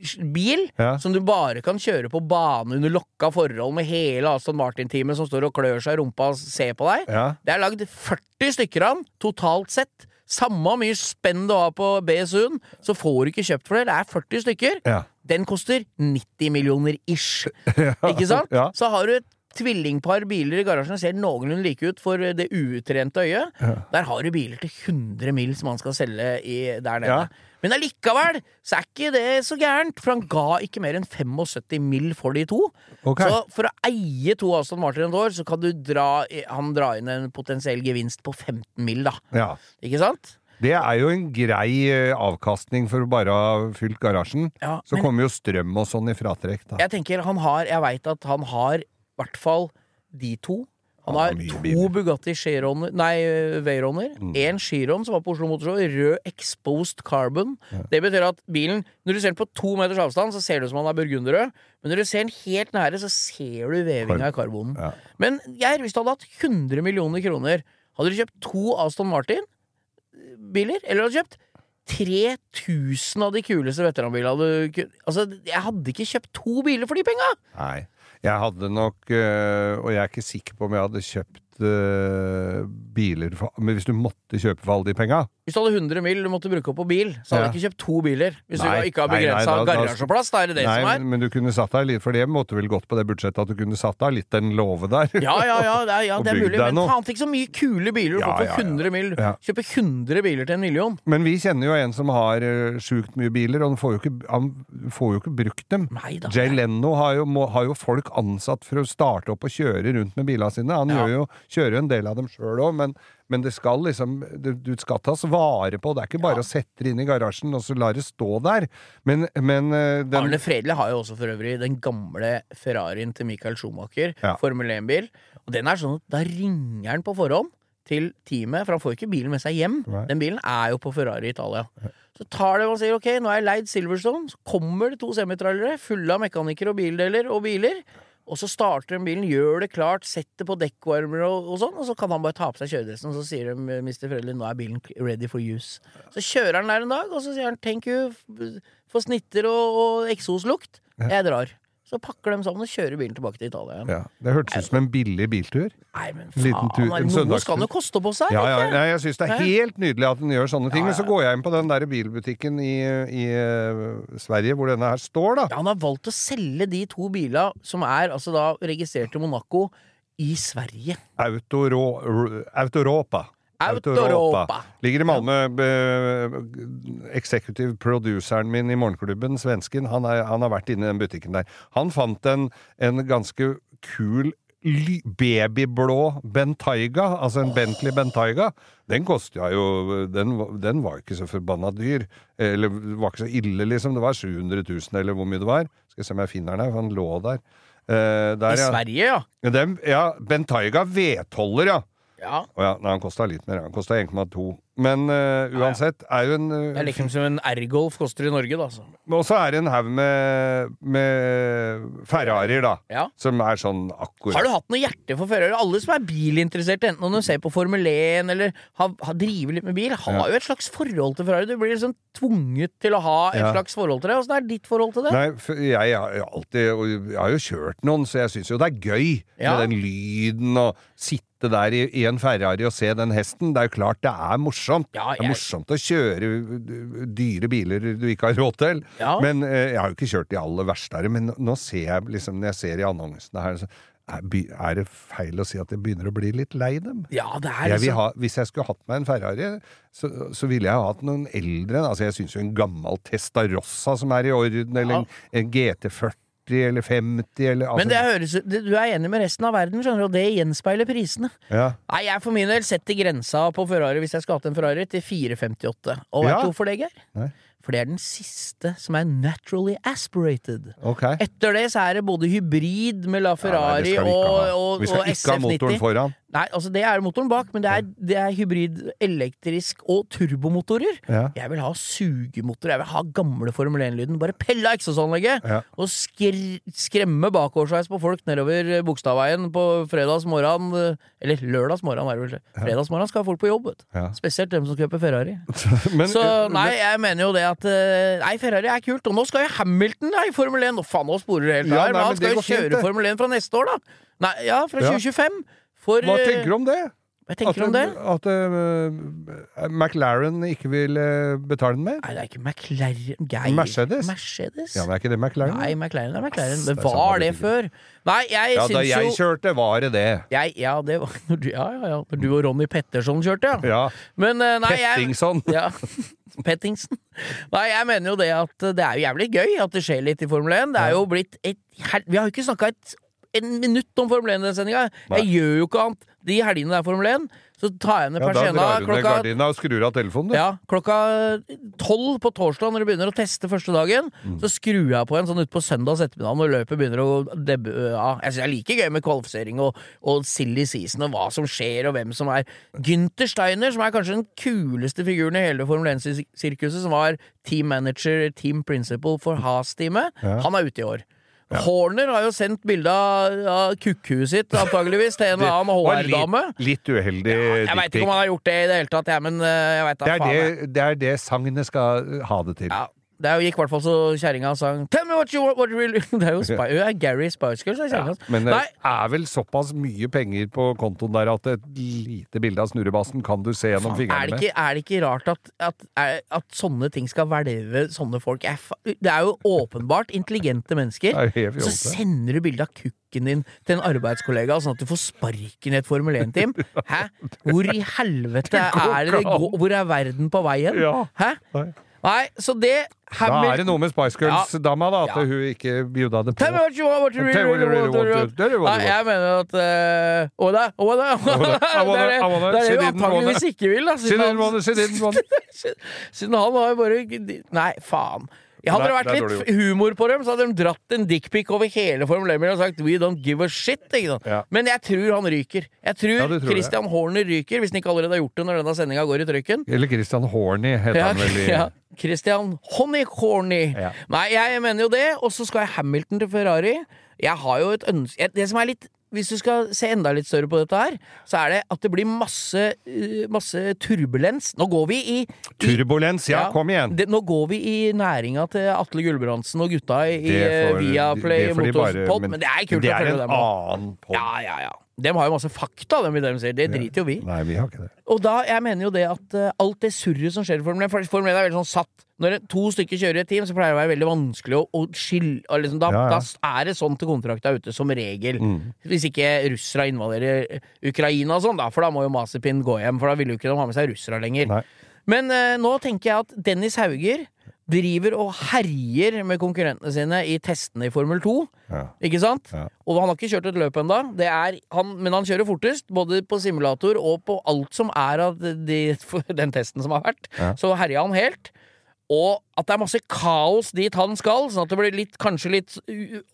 GT3-bil, Ja. som du bare kan kjøre på bane under lokka forhold med hele Aston Martin-teamet som står og klør seg i rumpa og ser på deg. Ja. Det er lagd 40 stykker av den, totalt sett. Samme mye spenn du har på BSU-en, så får du ikke kjøpt for det. Det er 40 stykker. Ja. Den koster 90 millioner ish. Ikke sant? Så har du et tvillingpar biler i garasjen ser noenlunde like ut for det utrente øyet. Der har du biler til 100 mil som man skal selge i, der nede. Men allikevel så er ikke det så gærent, for han ga ikke mer enn 75 mill. for de to. Okay. Så for å eie to Aston Martin et år, så kan du dra, han dra inn en potensiell gevinst på 15 mill., da. ja. Ikke sant? Det er jo en grei eh, avkastning for å bare ha fylt garasjen. Ja, Så men- kommer jo strøm og sånn i fratrekk, da. Jeg tenker han har Jeg veit at han har i hvert fall de to. Han har har to biler. Bugatti Chironer Nei, Veyroner. Én Chiron som var på Oslo Motorshow. Rød exposed carbon. Det betyr at bilen Når du ser den på to meters avstand, så ser det ut som han er burgunderrød. Men når du ser den helt nære, så ser du vevinga i karbonen. Ja. Men Geir, hvis du hadde hatt 100 millioner kroner, hadde du kjøpt to Aston Martin-biler? Eller hadde du kjøpt 3000 av de kuleste veteranbilene du kunne Altså, jeg hadde ikke kjøpt to biler for de penga! Nei. Jeg hadde nok øh, Og jeg er ikke sikker på om jeg hadde kjøpt øh, biler for, Men hvis du måtte kjøpe for alle de penga Hvis du hadde 100 mil du måtte bruke opp på bil, så hadde Ja. jeg ikke kjøpt to biler. Hvis Nei, du ikke har begrensa garasjeplass, da er det det Nei, som er. men, du kunne satt deg litt For det måtte vel gått på det budsjettet at du kunne satt deg litt den låve der. Ja, ja, ja, det er, ja, det er mulig, men faen ikke så mye kule biler du Ja, får for ja, ja. 100 mil. Ja. Kjøpe 100 biler til en million. Men vi kjenner jo en som har uh, sjukt mye biler, og han får jo ikke, han får jo ikke brukt dem. Nei da. Jay Leno har jo, må, har jo folk ansatt for å starte opp og kjøre rundt med bilene sine. Han Ja. jo, kjører jo en del av dem sjøl òg, men, men det skal liksom du, du skal tas vare på. Det er ikke bare å sette det inn i garasjen og så la det stå der. Men, men øh, den Arne Fredli har jo også for øvrig den gamle Ferrarien til Michael Schumacher, Ja. Formel 1-bil. Og den er sånn at da ringer han på forhånd til teamet, for han får ikke bilen med seg hjem. Nei. Den bilen er jo på Ferrari Italia. Så tar det og sier ok, nå har jeg leid Silverstone. Så kommer det to semitrailere fulle av mekanikere og bildeler og biler. Og så starter den bilen, gjør det klart, setter på dekkvarmere og, og sånn, og så kan han bare ta på seg kjøredressen, og så sier de Mr. Fredli nå er bilen ready for use. Så kjører han der en dag, og så sier han thank you for snitter og, og eksoslukt. Jeg drar. Så pakker de sammen og kjører bilen tilbake til Italia igjen. ja, Det hørtes ut som en billig biltur. Nei, men faen, tur- noe skal det koste på seg, Ja, ja, ja jeg syns det er helt nydelig at den gjør sånne ting. Men så går jeg inn på den der bilbutikken i, i eh, Sverige hvor denne her står, da. Han har valgt å selge de to bilene som er altså da registrert i Monaco, i Sverige. Autoro, Autoropa. Autoropa. Ligger i Malmö. Executive produceren min i Morgenklubben, svensken, han, er, han har vært inne i den butikken der. Han fant en, en ganske kul babyblå Bentayga, altså en Bentley Bentayga, den kosta jo den, den var ikke så forbanna dyr. Eller var ikke så ille, liksom. Det var 700 000, eller hvor mye det var. Skal jeg se om jeg finner den her, for han lå der. Eh, der I ja. Sverige, ja. Den, ja. Bentayga V12-er, ja. Ja. Oh, ja. Nei, han kosta litt mer. Han kosta 1,2. Men uh, uansett, er jo en uh, Det er liksom som en R-Golf koster i Norge, da. Så. Og så er det en haug med, med Ferrarier, da. Ja. Som er sånn akkurat Har du hatt noe hjerte for Ferrari? Alle som er bilinteresserte, enten om du ser på Formel 1 eller har, har driver litt med bil, har Ja. jo et slags forhold til Ferrari. Du blir liksom tvunget til å ha et slags forhold til det. Åssen er ditt forhold til det? Nei, jeg har jo alltid Jeg har jo kjørt noen, så jeg syns jo det er gøy med den lyden og sitte der i, i en Ferrari og se den hesten. Det er jo klart det er morsomt. Ja, Det er morsomt å kjøre dyre biler du ikke har råd til. Ja. Men eh, jeg har jo ikke kjørt de aller verste men nå ser jeg liksom, når jeg ser i annonsene her, er, det feil å si at jeg begynner å bli litt lei dem? Ja, det er Jeg liksom ha, hvis jeg skulle hatt meg en Ferrari, så, så ville jeg ha hatt noen eldre. Altså Jeg syns jo en gammel Testarossa som er i orden, eller en, en GT40 eller 50 eller altså, Men det høres Du er enig med resten av verden, skjønner du, og det gjenspeiler prisene. ja. Nei, jeg for min del setter grensa på Ferrari, hvis jeg skal ha en Ferrari, til 458. Og Ja. du hvorfor det, Geir? Nei. For det er den siste som er naturally aspirated. Okay. Etter det så er det både hybrid med La Ja, nei, Ferrari vi ikke og, og, Vi skal og ikke ha motoren SF90. foran. Nei, altså det er motoren bak, men det er, det er hybrid, elektrisk og turbomotorer. Ja. Jeg vil ha sugemotor, jeg vil ha gamle Formel 1-lyden. Bare pelle av eksosanlegget! Ja. Og skr skremme bakoversveis på folk nedover Bogstadveien på fredags morgen. Eller lørdags morgen, er det vel. Fredags morgen skal folk på jobb. Ja. Spesielt dem som kjøper Ferrari. Men, Så eh, nei, jeg mener jo det at eh, Nei, Ferrari er kult. Og nå skal jo Hamilton i Formel 1. Nå faen, nå sporer du helt Ja, her. nei, han skal jo kjøre fint. Formel 1 fra neste år, da. Nei, ja, fra Ja. 2025. For Hva eh, tenker du om det? Hva tenker du om det? At uh, McLaren ikke vil eh, betale den mer? Nei, det er ikke McLaren Geir. Mercedes? Mercedes? Ja, men er ikke det McLaren? Nei, McLaren er McLaren. Ass, Det det var det det før. Nei, jeg Ja, da jeg jo kjørte, var det det. jeg, Ja, det var når du, ja, ja, ja. Du og Ronny Petterson kjørte, ja. Ja. Men uh, nei, jeg Pettingson. Ja. Pettingsen. Nei, jeg mener jo det at det er jo jævlig gøy at det skjer litt i Formel 1. Det er jo blitt et. Vi har jo ikke snakka et en minutt om Formel 1 i den sendinga. Jeg gjør jo ikke annet. De helgene det er Formel 1, så tar jeg ned Ja, du ned klokka og skrur av telefonen, du. ja, klokka tolv på torsdag når du begynner å teste første dagen, Mm. så skrur jeg på en sånn utpå søndags ettermiddag når løpet begynner å debbe Ja, jeg syns det er like gøy med kvalifisering og, og silly season og hva som skjer og hvem som er Gynter Steiner, som er kanskje den kuleste figuren i hele Formel 1-sirkuset, som var team manager, team principal for Haas-teamet, Ja. han er ute i år. Horner har jo sendt bilde av, kukkhuet sitt, antageligvis, til en annen HR-dame. litt, litt uheldig Jeg veit ikke om han har gjort det i det hele tatt, jeg, men eh, jeg veit da det er det, det er det sagnet skal ha det til. Ja, det gikk i hvert fall så kjerringa sang Tell me what you want, what you really Det er jo Spy, er Gary Spice Girls, er kjerringa. Men det Nei, er vel såpass mye penger på kontoen der at et lite bilde av snurrebassen kan du se gjennom er fingrene det, med. ikke, er det ikke rart at, at, er, at sånne ting skal hvelve sånne folk? Er det er jo åpenbart intelligente mennesker. Er Så sender du bilde av kukken din til en arbeidskollega, sånn at du får sparken i et Formel 1-team. Hæ? Hvor i helvete er det det går? Hvor er verden på vei hen? Ja. Hæ? Nei. Så det Da er det noe med Spice Girls-dama, da, at Ja. hun ikke bjuda det på. Tell me what you want, what you really, really Nei, jeg mener at uh, Oda, Oda, å da. I wanna- I wanna- Det er det- didn't antakeligvis ikke vil, da. Siden han har jo bare Nei, faen. Jeg hadde det vært litt humor på dem, så hadde de dratt en dickpic over hele Formel 1 og sagt 'we don't give a shit'. Ikke? Ja. Men jeg tror han ryker. Jeg tror, Ja, tror. Christian Horner ryker, hvis han ikke allerede har gjort det når denne sendinga går i trykken. Eller Christian Horny, heter Ja, han vel i ja. Christian Honeycorny. Nei, jeg mener jo det, og så skal jeg Hamilton til Ferrari. Jeg har jo et ønske Det som er litt hvis du skal se enda litt større på dette her, så er det at det blir masse, uh, masse turbulens. Nå går vi i, i Turbulens, ja, kom igjen! Det, nå går vi i næringa til Atle Gulbrandsen og gutta i, i får- Viaplay Motorspod, men, det er kult det å følge følge Det dem. en annen pod. Ja, ja, ja. De har jo masse fakta, de, de sier. Det driter jo vi. Nei, vi har ikke det. Og da, jeg mener jo det at uh, alt det surret som skjer i Formel 1 For Formel 1 er veldig sånn satt. Når to stykker kjører i et team, så pleier det å være veldig vanskelig å, å skille liksom, da, Ja, ja. da er det sånn til kontrakta ute, som regel. Mm. Hvis ikke russere invaderer eh, Ukraina og sånn, da, for da må jo Masipin gå hjem. For da vil jo ikke de ha med seg russere lenger. Nei. Men uh, nå tenker jeg at Dennis Hauger driver og herjer med konkurrentene sine i testene i Formel 2. Ja. Ikke sant? Ja. Og han har ikke kjørt et løp ennå, men han kjører fortest. Både på simulator og på alt som er av de, den testen som har vært. Ja. Så herja han helt. Og at det er masse kaos dit han skal, sånn at det blir litt, kanskje litt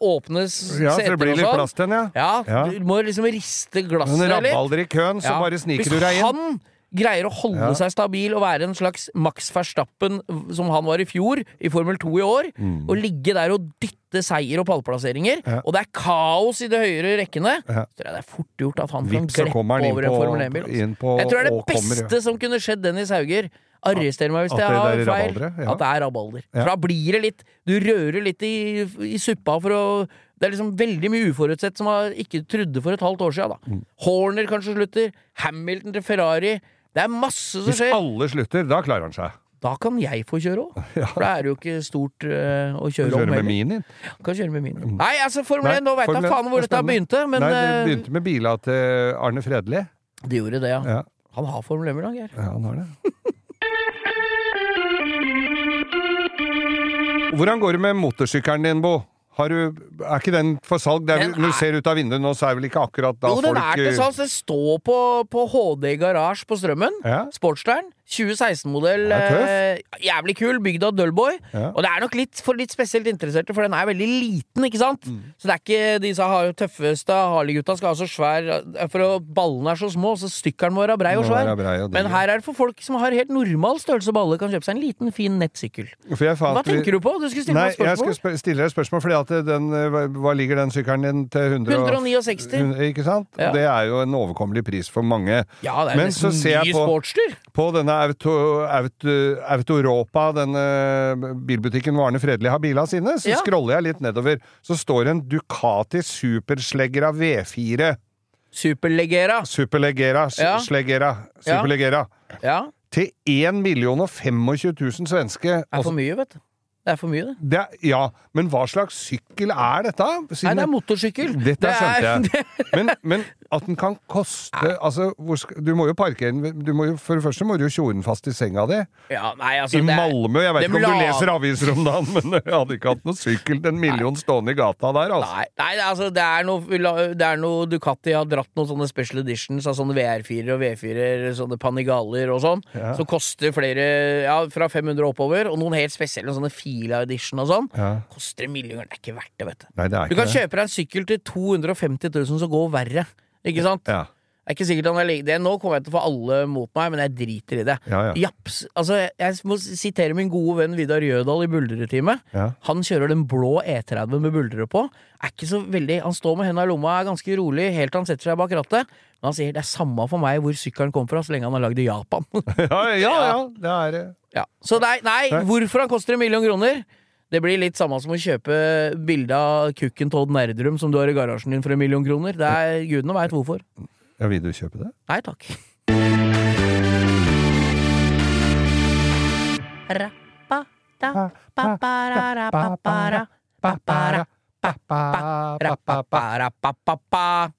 åpne s- Ja, så det blir litt sånn. plass til den, ja. Ja, du må liksom riste glasset litt. rabalder i køen, så bare sniker du deg inn. Hvis han greier å holde Ja. seg stabil og være en slags Max Verstappen som han var i fjor, i Formel 2 i år, og ligge der og dytte seier og pallplasseringer, Mm. Ja. og det er kaos i de høyere rekkene, Ja. så det er fort gjort at han kan Vips, kommer han over en Formel 1-bil. altså. Jeg tror det er det beste kommer, ja. som kunne skjedd Dennis Hauger. Arrester meg hvis jeg det har feil. At det er rabalder. For da blir det litt Du rører litt i, i suppa for å Det er liksom veldig mye uforutsett som man ikke trodde for et halvt år siden. Da. Mm. Horner kanskje slutter. Hamilton til Ferrari. Det er masse som Hvis skjer. alle slutter, da klarer han seg. Da kan jeg få kjøre òg. For da er det jo ikke stort eh, å kjøre Kjøre om med heller. minien. Kan kjøre med min. Nei, altså Formel Nei, 1, nå veit jeg 1, faen hvor det er dette begynte, men Nei, det eh, begynte med bila til Arne Fredli. det gjorde det, ja. Ja, Han har Formel 1 i dag, Geir. ja han har det. Hvordan går det med motorsykkelen din, Bo? Har du, er ikke den for salg? Det er, Den er, når du er- ser ut av vinduet nå, så er vel ikke akkurat da Jo, den folk er til salgs. Det står på, på HD Garasje på Strømmen. Ja. Sportsteren. 2016-modell. Den er. Eh, jævlig kul. Bygd av Dullboy. Ja. Og det er nok litt for litt spesielt interesserte, for den er veldig liten, ikke sant? Mm. Så det er ikke disse har- tøffeste Harley-gutta skal ha så svær For å, ballene er så små, så stykkeren må være brei og svær. brei og Men her er det for folk som har helt normal størrelse balle, kan kjøpe seg en liten, fin nettsykkel. For jeg Hva tenker du på? Du skulle stille Nei, meg et jeg spørsmål. skal sp- stille deg et spørsmål, fordi at den, eh, hva- ligger den sykkelen din til? 100 169. 100, Ikke sant? Ja. Det er jo en overkommelig pris for mange. Ja, det er Men så ser jeg på-. På denne Auto, Auto, Autoropa, denne bilbutikken hvor Arne Fredelig har bilene sine, så Ja. scroller jeg litt nedover. Så står det en Ducati Supersleggera V4. Superlegera. Superleggera, s- Ja. Sleggera, Ja. Til 1 million og 25 000 svenske. Det er for mye, vet du. Det er for mye, det. Det er, ja, men hva slags sykkel er dette? Nei, det er motorsykkel. Dette Det skjønte jeg. Men, men at den kan koste Altså, du må jo parkere den For det første må du jo tjore den fast i senga di. Ja, nei, altså, I Malmö. Jeg vet ikke om du leser aviser om dagen, men jeg hadde ikke hatt noen sykkel til en million stående i gata der, altså. Nei, nei, altså, det er noe, det noe Ducati har dratt noen sånne special editions av sånne VR4 og V4-er, sånne Panigaler og sånn, Ja. som koster flere, ja, fra 500 og oppover, og noen helt spesielle, sånne Fila edition og sånn. Ja. Koster en million, det er ikke verdt det, vet du. Nei, det Du kan det. kjøpe deg en sykkel til 250 000 som går verre, ikke sant? Ja. Det er ikke sikkert han er like det, Nå kommer jeg til å få alle mot meg, men jeg driter i det. Ja, ja. Japs, altså, jeg, må sitere min gode venn Vidar Jødal i Buldretime. Ja. Han kjører den blå E30 med buldre på. Er ikke så veldig Han står med henda i lomma, er ganske rolig helt til han setter seg bak rattet. Men han sier det er samme for meg hvor sykkelen kom fra, så lenge han har lagd i Japan. Ja, ja, ja, det er ja. Så nei, Nei. hvorfor han koster en million kroner? Det blir litt samme som å kjøpe bilde av kukken Todd Nerdrum som du har i garasjen din for en million kroner. Det er Gudene veit hvorfor. Ja, vil du kjøpe det? Nei takk.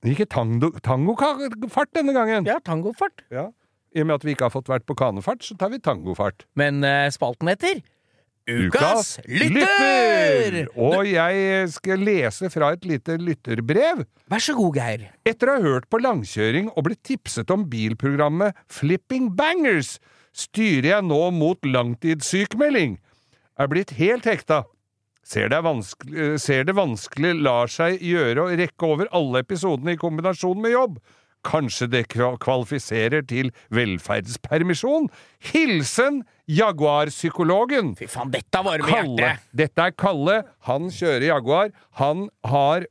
Det gikk i tango, tangofart denne gangen. Ja, tangofart. Ja. I og med at vi ikke har fått vært på kanefart, så tar vi tangofart. Men eh, spalten heter Ukas lytter! Og jeg skal lese fra et lite lytterbrev. Vær så god, Geir. Etter å ha hørt på langkjøring og blitt tipset om bilprogrammet Flipping Bangers, styrer jeg nå mot langtidssykmelding. Er blitt helt hekta. Ser det, eh, ser det vanskelig lar seg gjøre å rekke over alle episodene i kombinasjon med jobb. Kanskje det kvalifiserer til velferdspermisjon? Hilsen Jaguar-psykologen. Fy faen, dette varmer Kalle. hjertet! Dette er Kalle. Han kjører Jaguar. Han har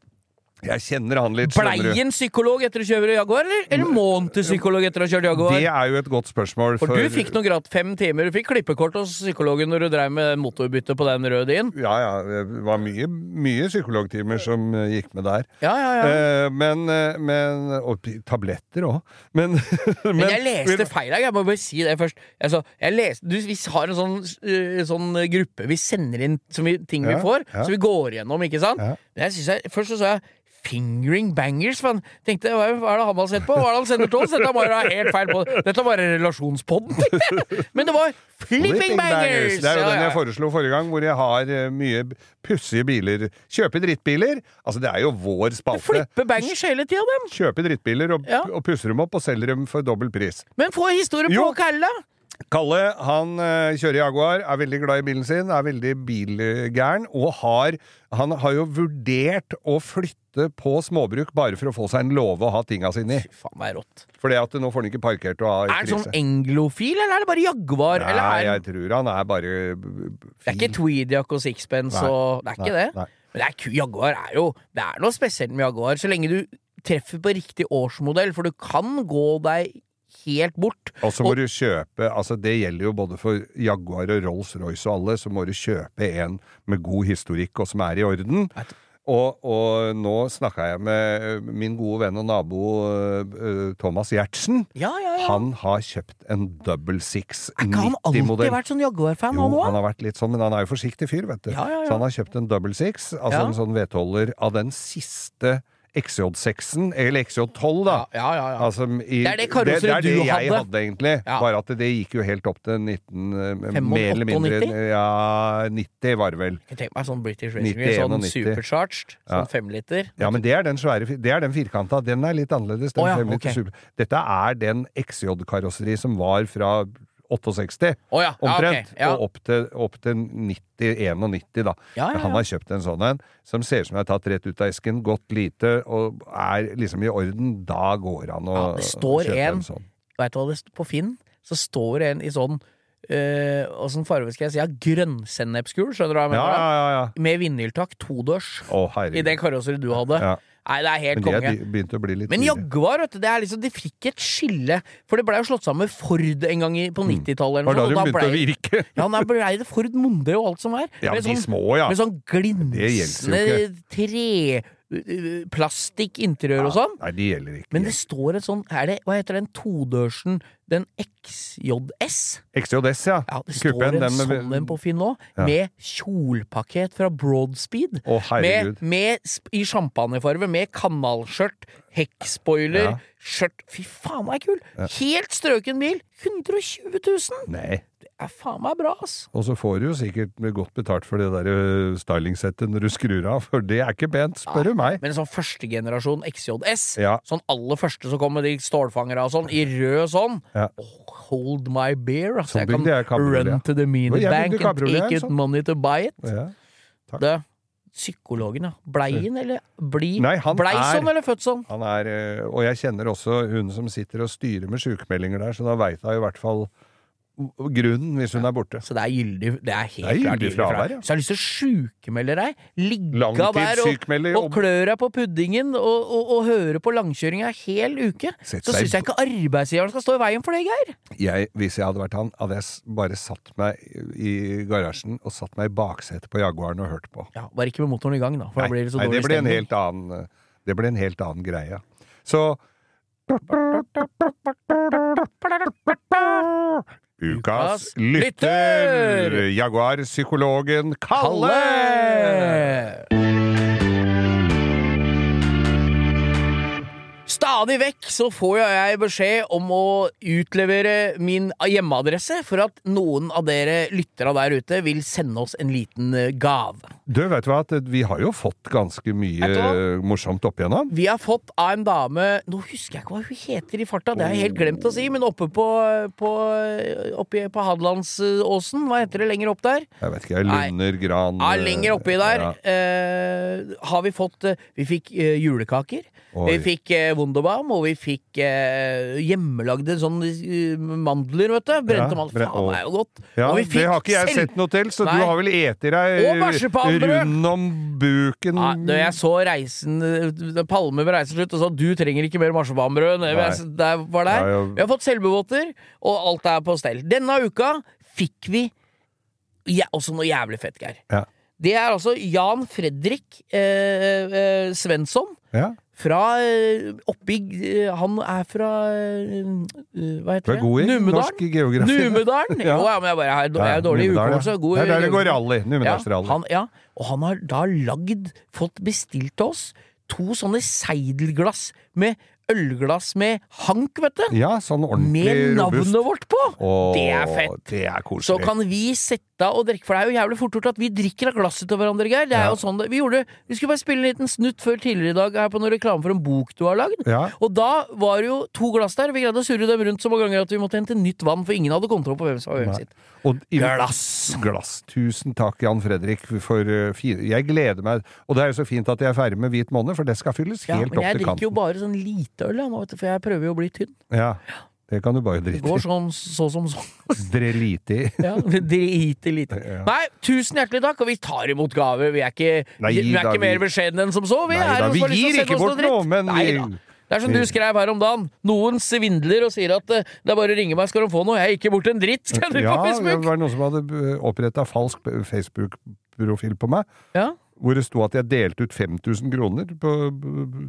Jeg kjenner han litt, Blei en psykolog etter å kjøre Jaguar, eller, eller må han til psykolog etter å ha kjørt Jaguar? Det er jo et godt spørsmål. For du fikk noe gratt fem timer. Du fikk klippekort hos psykologen når du drev med motorbytte på den røde din. Ja, ja. Det var mye, mye psykologtimer som eh, gikk med der. Ja, ja, ja. Eh, men, eh, men Og tabletter òg. Men, Men jeg leste feil her. Jeg må bare si det først. Altså, jeg leste, du, vi har en sånn, øh, sånn gruppe vi sender inn som vi, ting vi får, ja. så vi går gjennom, ikke sant? Ja. Men jeg synes jeg, først så sa jeg Fingering bangers? For tenkte, hva er det han har sett på? Hva er det han sender til oss? Dette var helt feil på Dette var relasjonspodden, tenkte jeg. Men det var flipping bangers! Det er jo Ja, den jeg foreslo forrige gang, hvor jeg har eh, mye pussige biler. Kjøpe drittbiler. Altså, det er jo vår spalte. Flippe bangers hele tida, dem. Kjøpe drittbiler og, Ja. og pusser dem opp og selger dem for dobbel pris. Men få historie på. Kalle! Kalle han eh, kjører Jaguar, er veldig glad i bilen sin, er veldig bilgæren, og har, han har jo vurdert å flytte på småbruk bare for å få seg en låve å ha tinga sine i. Fy faen, det er rått. Fordi at nå får han ikke parkert og ha Er han sånn englofil, eller er det bare Jaguar? eller Nei, er jeg tror han er bare det er ikke tweedjack og sixpence Nei. og Det er ikke det. nei. Men det er, Jaguar er jo Det er noe spesielt med Jaguar, så lenge du treffer på riktig årsmodell, for du kan gå deg helt bort. Og så må du kjøpe altså Det gjelder jo både for Jaguar og Rolls-Royce og alle, så må du kjøpe en med god historikk og som er i orden. Og, og nå snakka jeg med eh, min gode venn og nabo eh, Thomas Gjertsen. Ja, ja, ja. Han har kjøpt en double six er ikke han alltid vært sånn Jaguar-fan, Jo, han han har vært litt sånn, men han er jo forsiktig fyr, vet du. Så han har kjøpt en double six, altså en sånn vedholder av den siste XJ6-en, eller XJ12, da. Ja, ja, ja, ja. Altså, i, Det er det karosseriet det er det du jeg hadde. hadde, egentlig. Bare at det gikk jo helt opp til 19 eh, 85, Mer eller mindre 90? Ja, 90 var det vel. Jeg tenker meg sånn British Racing 90, sånn 91. supercharged, sånn femliter. Ja, men det er den svære Det er den firkanta. Den er litt annerledes. Den oh, super. Dette er den XJ-karosseri som var fra 68, oh, ja, omtrent, ok, ja. og opp til, opp til 90-91, da. Ja, ja, ja. Han har kjøpt en sånn en, som ser ut som er tatt rett ut av esken, godt lite, og er liksom i orden. Da går han og Ja, det står å kjøpe en- en sånn. Vet du hva det står På Finn så står det en i sånn øh, sånn farge skal jeg si? Ja, grønnsennepsgul, skjønner du hva jeg mener? da? ja, ja. ja. Med vindhjultak, todørs. oh, I den det karosseriet du hadde. Nei, det er helt Men de er konge. be- begynt å bli litt Men. Jaguar, vet du, det er liksom, de fikk et skille. For det blei jo slått sammen med Ford en gang i, på 90-tallet. Mm. Var da de begynte og å ble- virke. Ja, da blei det Ford Monde og alt som er. Ja, med sånn, de små, ja. Med sånn glinsende tre... øh, Plastikkinteriør og sånn. Nei, det gjelder ikke. Men det står et sånn er det, Hva heter den todørsen? Den XJS? XJS, ja. Ja, det står en den med- sånn en på Finn nå, Ja. med kjolpakket fra Broadspeed. Å, herregud. med med, I champagnefarge, med kanalskjørt, hekkspoiler, skjørt Fy faen, den er kul! Helt strøken bil! 120 000! Nei. Er faen meg bra, ass! Og så får du jo sikkert godt betalt for det der ø, stylingsettet når du skrur av, for det er ikke pent, spør du meg. Men sånn førstegenerasjon XJS, Ja. sånn aller første som kom med de stålfangere og sånn, i rød sånn Ja. oh, Hold my beer, ass. Sånn Jeg kan jeg run to the Men bank and take it sånn. money to buy it. Ja. Det, psykologen, ja. Bleien eller bli? Nei, han Blei er- sånn eller født sånn? Han er, og jeg kjenner også hun som sitter og styrer med sykemeldinger der, så da veit hun i hvert fall grunnen hvis hun er borte. Så det er gyldig Det er helt Det er klart gyldig fravær, ja. Så jeg har lyst til å sjukmelde deg. Ligge der og, og klø deg på puddingen og, og, og høre på langkjøringa hel uke. Sett Så syns jeg ikke arbeidsgiveren skal stå i veien for det, Geir. Jeg, hvis jeg hadde vært han, hadde jeg bare satt meg i garasjen og satt meg i baksetet på Jaguaren og hørt på. Ja, Bare ikke med motoren i gang, da. For da blir det så nei, dårlig det ble en helt annen Det ble en helt annen greie. Så Ukas lytter! Jaguar-psykologen Kalle! Kalle! Stadig vekk så får jeg beskjed om å utlevere min hjemmeadresse for at noen av dere lyttere der ute vil sende oss en liten eh, gave. Du, vet du hva, at vi har jo fått ganske mye ø, morsomt opp igjennom. Vi har fått av en dame Nå husker jeg ikke hva hun heter i farta, det har jeg helt glemt å si, men oppe på, på, oppe på Hadelandsåsen, hva heter det lenger opp der? Jeg vet ikke, Nei. Lunder, Gran Ja, lenger oppi der ja. eh, har vi fått eh, Vi fikk eh, julekaker. Oi. Vi fikk eh, Wunderbaum, og vi fikk eh, hjemmelagde sånn eh, mandler, vet du. Brente Ja, mandler. Faen, det er jo godt. Ja, og vi det har ikke jeg selv- sett noe til, så Nei. du har vel eti deg Og rund om buken Ja, jeg så reisen eh, Palme ved reiseslutt og sa du trenger ikke mer marsipanbrød. Det var der. Ja. Vi har fått selvbevåter, og alt er på stell. Denne uka fikk vi ja, også noe jævlig fett, Geir. Ja. Det er altså Jan Fredrik eh, eh, Svensson. Ja. Fra eh, oppi eh, Han er fra eh, Hva heter det? god i Numedalen? norsk geografi. Numedalen! Ja. Jo, ja, men jeg, bare, jeg, er- jeg er dårlig i Numedal, ja. hukommelse. god i Det er der det går rally. Numedalsrally. Ja, ja, og han har da lagd Fått bestilt til oss to sånne seidelglass med ølglass med hank, vet du. Ja, sånn ordentlig robust. Med robust. navnet vårt på! Åh, det er fett. Det er Så kan vi sette av og drikke, for det er jo jævlig fort gjort at vi drikker av glasset til hverandre, Geir. Det er Ja. jo sånn det, Vi gjorde Vi skulle bare spille en liten snutt før tidligere i dag her på noen reklame for en bok du har lagd. Ja. Og da var det jo to glass der, vi greide å surre dem rundt så mange ganger at vi måtte hente nytt vann, for ingen hadde kontroll på hvem som var hvem sitt. Og Glass. Glass. Tusen takk, Jan Fredrik, for uh, fine Jeg gleder meg. Og det er jo så fint at jeg er ferdig med hvit måned, for det skal fylles Ja, helt men jeg opp til drikker jo bare sånn lite øl, jeg, nå, vet du, for jeg prøver jo å bli tynn. Ja, det kan du bare drite i. går sånn så som så. Drelite i. Ja, Drite lite. Ja. Nei, tusen hjertelig takk, og vi tar imot gaver. Vi er ikke, Nei vi er da, ikke mer beskjedne enn som så. Vi, Nei er da, vi gir ikke bort noe, men Nei da. Det er som du skrev her om dagen. Noen svindler og sier at eh, det er bare å ringe meg, skal de få noe. Jeg gikk ikke bort en dritt, skrev du Ja, på det var noen som hadde oppretta falsk Facebook-profil på meg. Ja, Hvor det sto at jeg delte ut 5000 kroner på,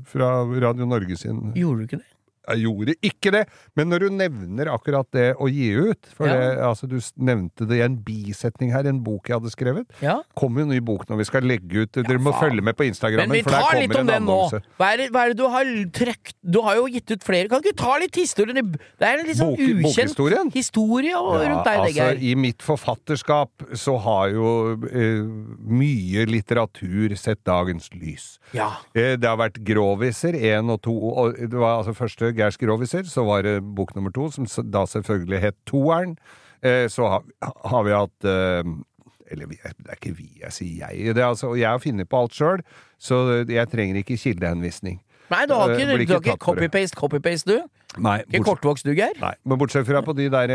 fra Radio Norge sin Gjorde du ikke det? Jeg gjorde ikke det, men når du nevner akkurat det å gi ut For Ja. det, altså, du nevnte det i en bisetning her, en bok jeg hadde skrevet. Ja. Kommer jo ny bok når vi skal legge ut Dere må følge med på Instagram. Men vi tar litt om en den nå. Hva er, det, hva er det du har trøkt Du har jo gitt ut flere. Kan ikke du ta litt historien? Det er en litt sånn Bok- ukjent historie og Ja, rundt deg, altså, Geir. I mitt forfatterskap så har jo eh, mye litteratur sett dagens lys. Ja. Eh, Det har vært groviser, én og to. Og det var altså første Geirs groviser, så var det bok nummer to, som da selvfølgelig het Toeren. Eh, Så har, har vi hatt eh, Eller det er ikke vi, jeg sier jeg. Det er altså, og jeg har funnet på alt sjøl, så jeg trenger ikke kildehenvisning. Nei, du har Eh, ikke, ikke copy-paste, copy-paste, du? Nei, Ikke kortvokst, du, Geir? Nei, men bortsett fra på de der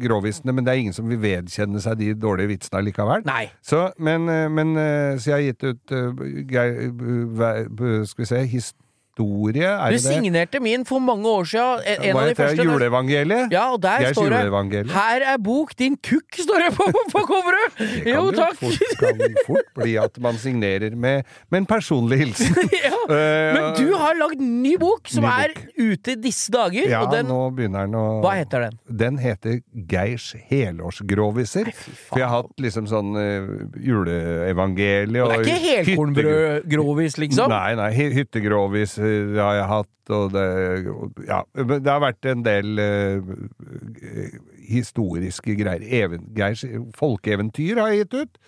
gråvisene, men det er ingen som vil vedkjenne seg de dårlige vitsene likevel. Nei. Så, men, men så jeg har gitt ut Geir, Skal vi se Historie, er Du det det? signerte min for mange år siden. En Hva av de heter det? Juleevangeliet? Ja, og der Geirs står det 'Her er bok, din kukk', står det på, på coveret! Det Jo, takk! Det kan fort bli at man signerer med, med en personlig hilsen. ja. Eh, Men du har lagd ny bok, som Ny er bok. ute disse dager. ja, den, nå begynner den å hva heter den? Den heter Geirs helårsgroviser. For jeg har hatt liksom sånn uh, juleevangelie Og det er ikke helkornbrødgrovis, liksom? Nei, nei. hy- Hyttegrovis eh, har jeg hatt, og det Ja. Men det har vært en del uh, historiske greier. Even, Geirs folkeeventyr har jeg gitt ut.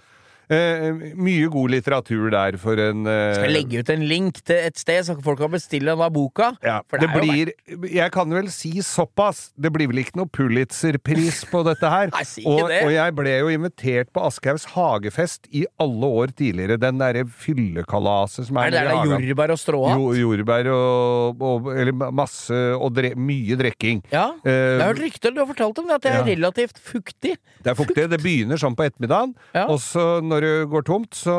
Eh, mye god litteratur der for en eh, Skal jeg legge ut en link til et sted, så folk kan bestille den av boka? ja, det, det blir Jeg kan vel si såpass. Det blir vel ikke noe Pulitzer-pris på dette her. Nei, si og, det. og jeg ble jo invitert på Aschehougs hagefest i alle år tidligere. Den derre fyllekalaset som Er er, det der det er jordbær og stråhatt? Jo, jordbær og, og Eller masse Og dre, mye drikking. Ja. Eh, Jeg har hørt rykter, du har fortalt om det, at det er ja. relativt fuktig. det er fuktig. Det begynner sånn på ettermiddagen, Ja. og så når det går tomt, så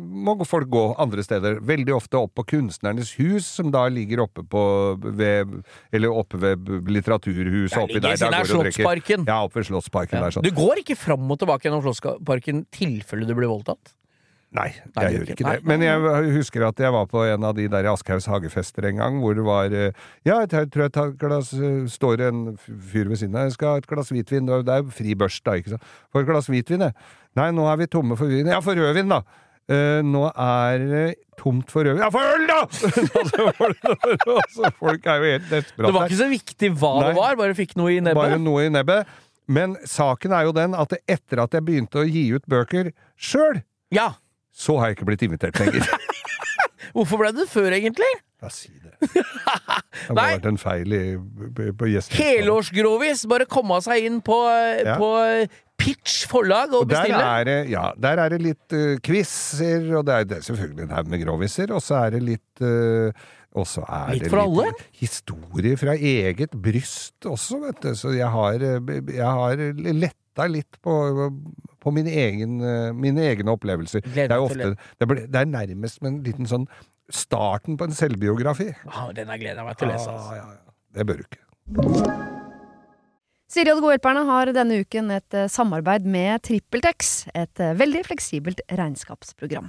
må folk gå andre steder. Veldig ofte opp på Kunstnernes hus, som da ligger oppe på ved, Eller oppe ved Litteraturhuset. Oppi der, der er går. Slottsparken. Ja, oppe ved Slottsparken Ja. der. Sånn. Du går ikke fram og tilbake gjennom Slottsparken tilfelle du blir voldtatt? Nei, Nei, jeg gjør ikke- det. Men jeg husker at jeg var på en av de der Aschehougs hagefester en gang, hvor det var eh, Ja, jeg tror jeg tar et glass eh, Står en fyr ved siden av, jeg skal ha et glass hvitvin. Det er jo fri børst, da, ikke sant. For et glass hvitvin, jeg. Nei, nå er vi tomme for vin. Ja, for rødvin, da. Uh, nå er det tomt for rødvin. Ja, for øl, da! altså, folk, er jo helt desperate. Det var ikke så viktig hva det var, bare fikk noe i nebbet. Bare noe i nebbet. Men saken er jo den at etter at jeg begynte å gi ut bøker sjøl, Ja. Så har jeg ikke blitt invitert lenger. Hvorfor ble det før, egentlig? Ja, si det. Det må ha vært en feil i, på, gjestelista. Helårsgrovis! Bare komme seg inn på, Ja. på Pitch forlag og Og der bestille. er det, ja, der er det litt uh, quizer, og det er, det er selvfølgelig en haug med groviser, og så er det litt uh, og så er Litt det litt historie fra eget bryst også, vet du. Så jeg har, jeg har letta litt på, på mine, egen, mine egne opplevelser. Det er, jo ofte, det, ble, det er nærmest med en liten sånn starten på en selvbiografi. Ah, den har gleda meg til å lese. Ja, Altså. ja, ja. Det bør du ikke. Siri og de gode hjelperne har denne uken et eh, samarbeid med TrippelTex, et eh, veldig fleksibelt regnskapsprogram.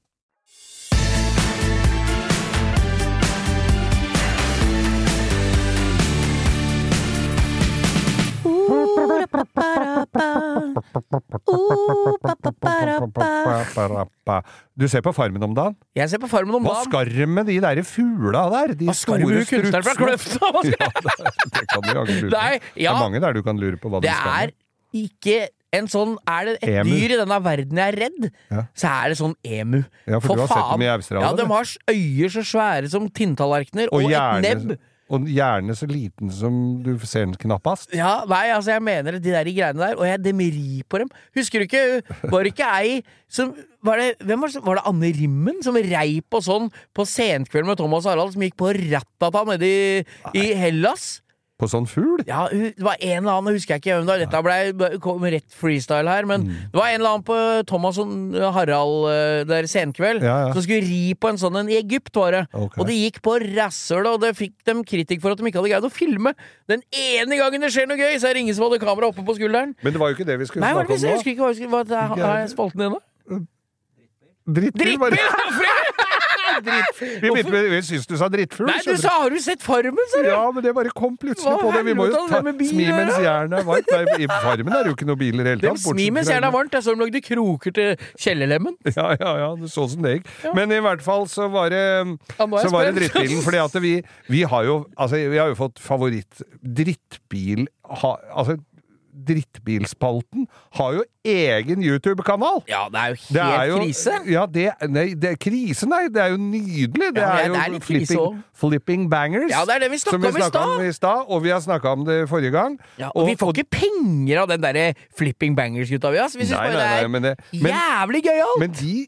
Du ser på Farmen om dagen? Jeg ser på Farmen om Hva dagen. skal de med de der fugla der? De Hva skal du kunstneren fra Kløfta? Hva skal- Ja, det, det kan du jaggu lure på. Det er mange der du kan lure på hva de det er ikke en sånn Er det et Emu. dyr i denne verden jeg er redd, Ja. så er det sånn emu. Ja, for, du har sett dem i Australia? Ja, de har øyer så svære som tinntallerkener, og, et nebb. Og gjerne så liten som du ser den knappast. Ja, nei, altså jeg mener de der greiene der, og jeg demeri på dem. Husker du ikke, var det ikke ei som Var det, hvem var, det, var det Anne Rimmen som rei på sånn på Senkveld med Thomas Harald, som gikk på rattata nede i, i Hellas? På sånn fugl? Ja, det var en eller annen, husker jeg ikke hvem det var. Dette ble, kom rett freestyle her, men Mm. det var en eller annen på Thomas og Harald eh, der senkveld Ja, ja. som skulle ri på en sånn en i Egypt, var det. Okay. Og det gikk på rasshøl, og det fikk dem kritikk for at de ikke hadde greid å filme. Den ene gangen det skjer noe gøy, så er det ingen som hadde kamera oppe på skulderen. Men det var jo ikke det vi skulle Nei, snakke om nå. jeg husker ikke hva, hva er spalten din, da? Drittbil, Drittbil, bare. Vi, begynte med- vi syns du sa drittfugl. Nei, du sa 'har du sett Farmen', sa du? Ja, men det bare kom plutselig Hva på det. Vi må jo ta smi mens jernet er varmt. Nei, I Farmen er det jo ikke noen biler i det hele tatt. smi mens jernet er varmt. Jeg så de lagde kroker til kjellerlemmen. Ja, ja, ja, det så som det gikk. Men i hvert fall så var det, Ja, så var det drittbilen. Fordi at vi, vi har jo Altså, vi har jo fått favoritt Drittbil ha, Altså, Drittbilspalten har jo egen YouTube-kanal! Ja, det er jo helt er jo, krise. Ja, det, nei, det er krise, nei. Det er jo nydelig. Det Ja, er det jo er litt krise flipping, også. flipping bangers. Ja, det er det vi snakka om i stad. Og vi har snakka om det forrige gang. Ja, og, vi får ikke penger av den derre flipping bangers-gutta vi har. så Vi syns bare nei, nei, det er nei, det- men- jævlig gøyalt! Men de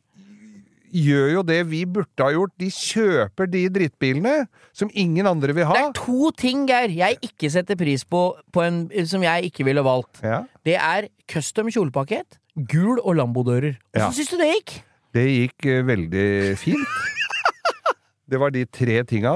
gjør jo det vi burde ha gjort. De kjøper de drittbilene som ingen andre vil ha. Det er to ting, Geir, jeg ikke setter pris på, på en, som jeg ikke ville valgt. Ja. Det er custom kjolepakket, gul og Lambo-dører. Ja. Åssen syns du det gikk? Det gikk eh, veldig fint. Det var de tre tinga.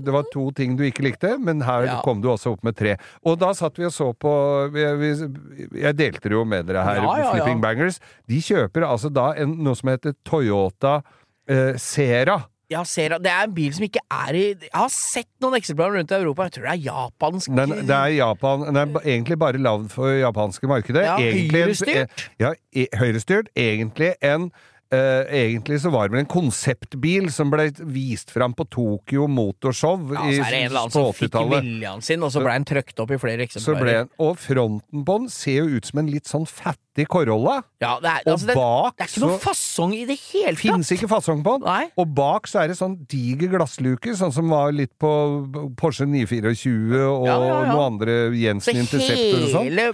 Det var to ting du ikke likte, men her Ja. kom du også opp med tre. Og da satt vi og så på Jeg delte det jo med dere her, Ja. Flipping Bangers. De kjøper altså da en, noe som heter Toyota eh, Sera. Ja, ser, det er en bil som ikke er i Jeg har sett noen eksemplarer rundt i Europa. Jeg tror det er japansk. Den, det er Japan Den er egentlig bare lagd for japanske markedet. Ja, Egentlig en- høyrestyrt. Ja, e- høyrestyrt. Egentlig en eh, egentlig så var det vel en konseptbil som ble vist fram på Tokyo Motorshow ja, i så er det en eller annen som fikk 80-tallet. viljen sin, og så ble den trøkt opp i flere Så eksemplarer. den, og fronten på den ser jo ut som en litt sånn fattig Corolla. Ja, det er, Og altså, det, bak det er ikke noe fasong i det hele tatt! fins ikke fasong på den. Nei. Og bak så er det sånn diger glassluke, sånn som var litt på Porsche 924 og Ja, ja, noen andre Så Jensen Interceptor og sånn. hele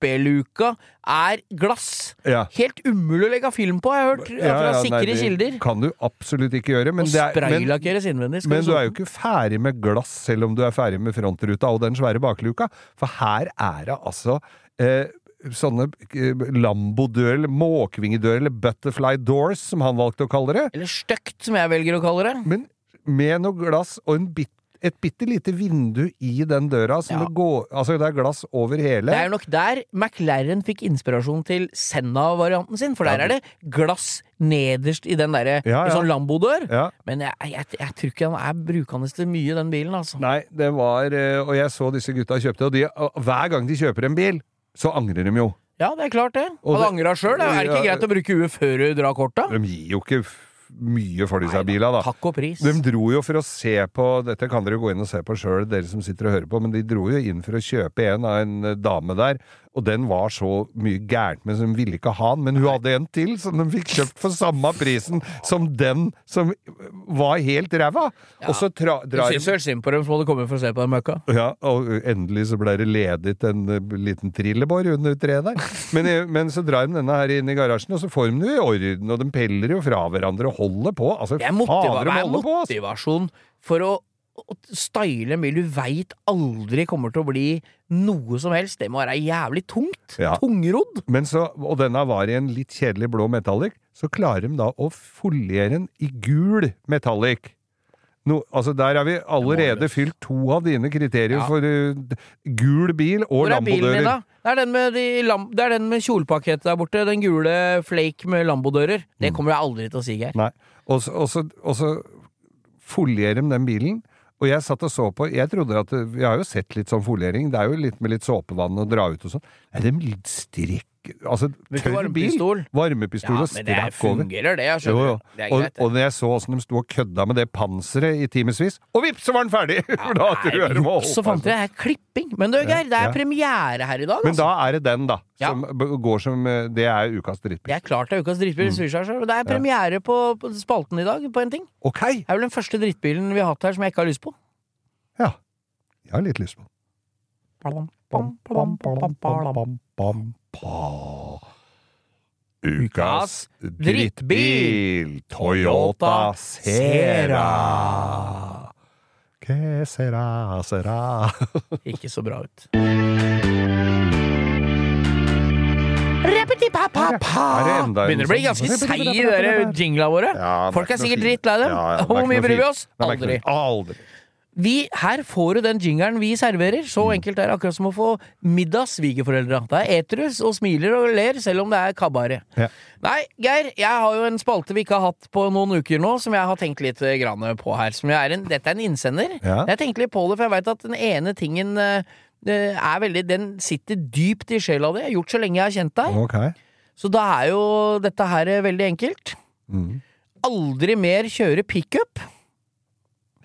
kuppeluka er glass. Ja. Helt umulig å legge film på, jeg har hørt Ja, fra nei, sikre det kilder. Kan du absolutt ikke gjøre. Men, det er, men, innvendig. men du er jo ikke ferdig med glass selv om du er ferdig med frontruta og den svære bakluka. For her er det altså eh, sånne eh, Lambo-dør, eller måkevingedører, eller butterfly doors, som han valgte å kalle det. Eller støkt, som jeg velger å kalle det. Men med noe glass og en bit et bitte lite vindu i den døra, som Ja. det går Altså, det er glass over hele. Det er nok der McLaren fikk inspirasjon til Senna-varianten sin, for der er det glass nederst i den derre Ja, ja. sånn Lambo-dør. Ja. Men jeg, jeg, jeg tror ikke han er brukende til mye, den bilen, altså. Nei, det var eh, Og jeg så disse gutta kjøpte, og de, og hver gang de kjøper en bil, så angrer de jo. Ja, det er klart det. Og Han angra sjøl. Er det ikke greit å bruke huet før du drar korta? De gir jo ikke mye for disse bilene, da. Takk og pris. De dro jo for å se på Dette kan dere gå inn og se på sjøl, dere som sitter og hører på, men de dro jo inn for å kjøpe en av en dame der, og den var så mye gærent med, så de ville ikke ha den. Men hun hadde en til som de fikk kjøpt for samme prisen som den som var helt ræva! Og så tra, Du drar syns vel synd på dem som hadde kommet for å se på den møkka? Ja, og endelig så ble det ledet en eh, liten trillebår under treet der. Men, eh, men så drar de denne her inn i garasjen, og så får de den jo i orden, og de peller jo fra hverandre og holder på. Altså, er, fader, de er holder på, altså. motivasjon for å, å style en bil du veit aldri kommer til å bli noe som helst. Det må være jævlig tungt. Ja. Tungrodd. Men så, og denne var i en litt kjedelig blå metallic, så klarer de da å foliere den i gul metallic. No, altså Der har vi allerede fylt to av dine kriterier Ja. for uh, gul bil og Hvor er lambodører. Det er den med, de lam det er den med kjolepakket der borte. Den gule flake med lambodører. Mm. Det kommer jeg aldri til å si, Geir. Og så folierer de den bilen. Og jeg satt og så på Jeg trodde at Vi har jo sett litt sånn foliering. Det er jo litt med litt såpevann og dra ut og sånn. Er det litt strekk Altså, bil. varmepistol? Varmepistol Ja, og men det er- over. fungerer, det. Jeg skjønner. jo. Det er Og, greit. det. og når jeg så åssen de sto og kødda med det panseret i timevis, og vips, så var den ferdig! Ja, da jeg Så fant jeg her klipping. Men du, Geir, det er premiere her i dag. Men Altså. da er det den, da. Som går som eh, Det er ukas drittbil. Det er klart det er ukas Mm. drittbil. det svir. Det er premiere på, på spalten i dag på en ting. Okay. Det er vel den første drittbilen vi har hatt her som jeg ikke har lyst på. Ja. Jeg har litt lyst på den. Bam. Ukas drittbil, Toyota Sera. Que sera, sera. Ikke så bra ut. Er Begynner å bli ganske seig, de der jinglene våre. Ja, Folk er sikkert drittlei dem. Hvor mye bryr vi oss? Aldri. Aldri. Vi, her får du den jingeren vi serverer. Så Mm. enkelt er det akkurat som å få middagssvigerforeldre. Det er etrus og smiler og ler, selv om det er kabare. Ja. Nei, Geir, jeg har jo en spalte vi ikke har hatt på noen uker nå, som jeg har tenkt litt eh, grann på her. Som er en, dette er en innsender. Ja. Jeg tenkte litt på det, for jeg veit at den ene tingen eh, er veldig Den sitter dypt i sjela di. Jeg har gjort så lenge jeg har kjent deg. Okay. Så da er jo dette her eh, veldig enkelt. Mm. Aldri mer kjøre pickup.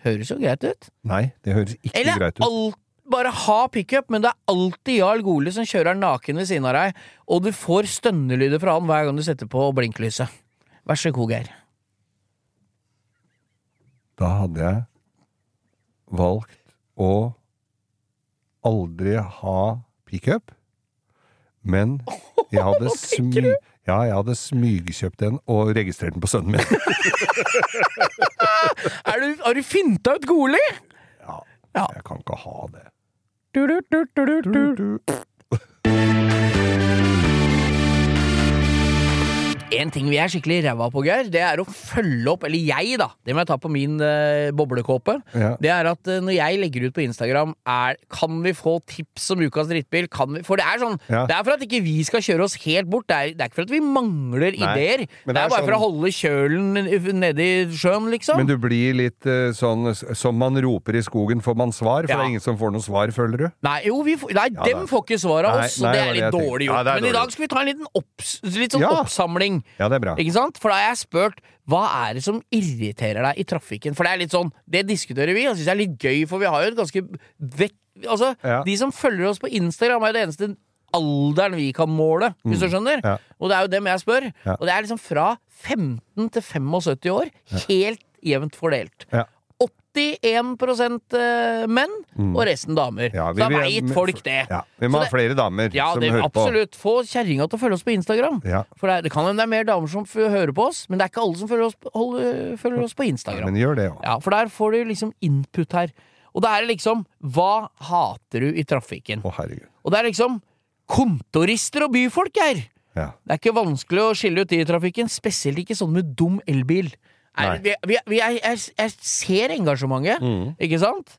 Høres jo greit ut. Nei, det høres ikke Eller greit ut. alt, bare ha pickup, men det er alltid Jarl Goli som kjører naken ved siden av deg, og du får stønnelyder fra han hver gang du setter på blinklyset. Vær så god, Geir. Da hadde jeg valgt å aldri ha pickup, men jeg hadde, smy ja, jeg hadde smygkjøpt den og registrert den på sønnen min. Er du, har du finta ut Goli? Ja, Ja. Jeg kan ikke ha det. Du, du, du, du, du, du. En ting vi er skikkelig ræva på, Geir, det er å følge opp, eller jeg, da, det må jeg ta på min uh, boblekåpe, Ja. det er at uh, når jeg legger ut på Instagram, er Kan vi få tips om ukas drittbil? Kan vi, for det er sånn Ja. Det er for at ikke vi skal kjøre oss helt bort. Det er, det er ikke for at vi mangler Nei, ideer. Det det er bare bare for å sånn- holde kjølen nede i sjøen, liksom. Men du blir litt uh, sånn som man roper i skogen, får man svar? For Ja. det er ingen som får noe svar, føler du? Nei, jo, vi får, nei dem får ikke svar av oss, nei, det er litt dårlig gjort. Men i dag skal vi ta en liten opps, litt sånn Ja. Oppsamling. Ja, det er bra. Ikke sant? For da har jeg spurt hva er det som irriterer deg i trafikken? For det er litt sånn, det diskuterer vi, og syns jeg er litt gøy, for vi har jo et ganske vekk... Altså, Ja. de som følger oss på Instagram, er jo det eneste alderen vi kan måle, hvis du skjønner. Mm. Ja. Og det er jo dem jeg spør. Ja. Og det er liksom fra 15 til 75 år, helt jevnt fordelt. Ja. 81 menn menn, og resten damer. Ja, Så da vi- veit folk det. Ja, vi må det, ha flere damer Ja, som det, hører på. absolutt. Få kjerringa til å følge oss på Instagram. Ja. For det, det kan hende det er mer damer som hører på oss, men det er ikke alle som følger oss, holder, følger oss på Instagram. Men gjør det også. Ja, For der får du liksom input her. Og det er liksom Hva hater du i trafikken? Å, herregud. Og det er liksom kontorister og byfolk, Geir! Ja. Det er ikke vanskelig å skille ut de i trafikken, spesielt ikke sånn med dum elbil. Er, vi, vi, vi, jeg, jeg, jeg ser engasjementet, Mm. ikke sant?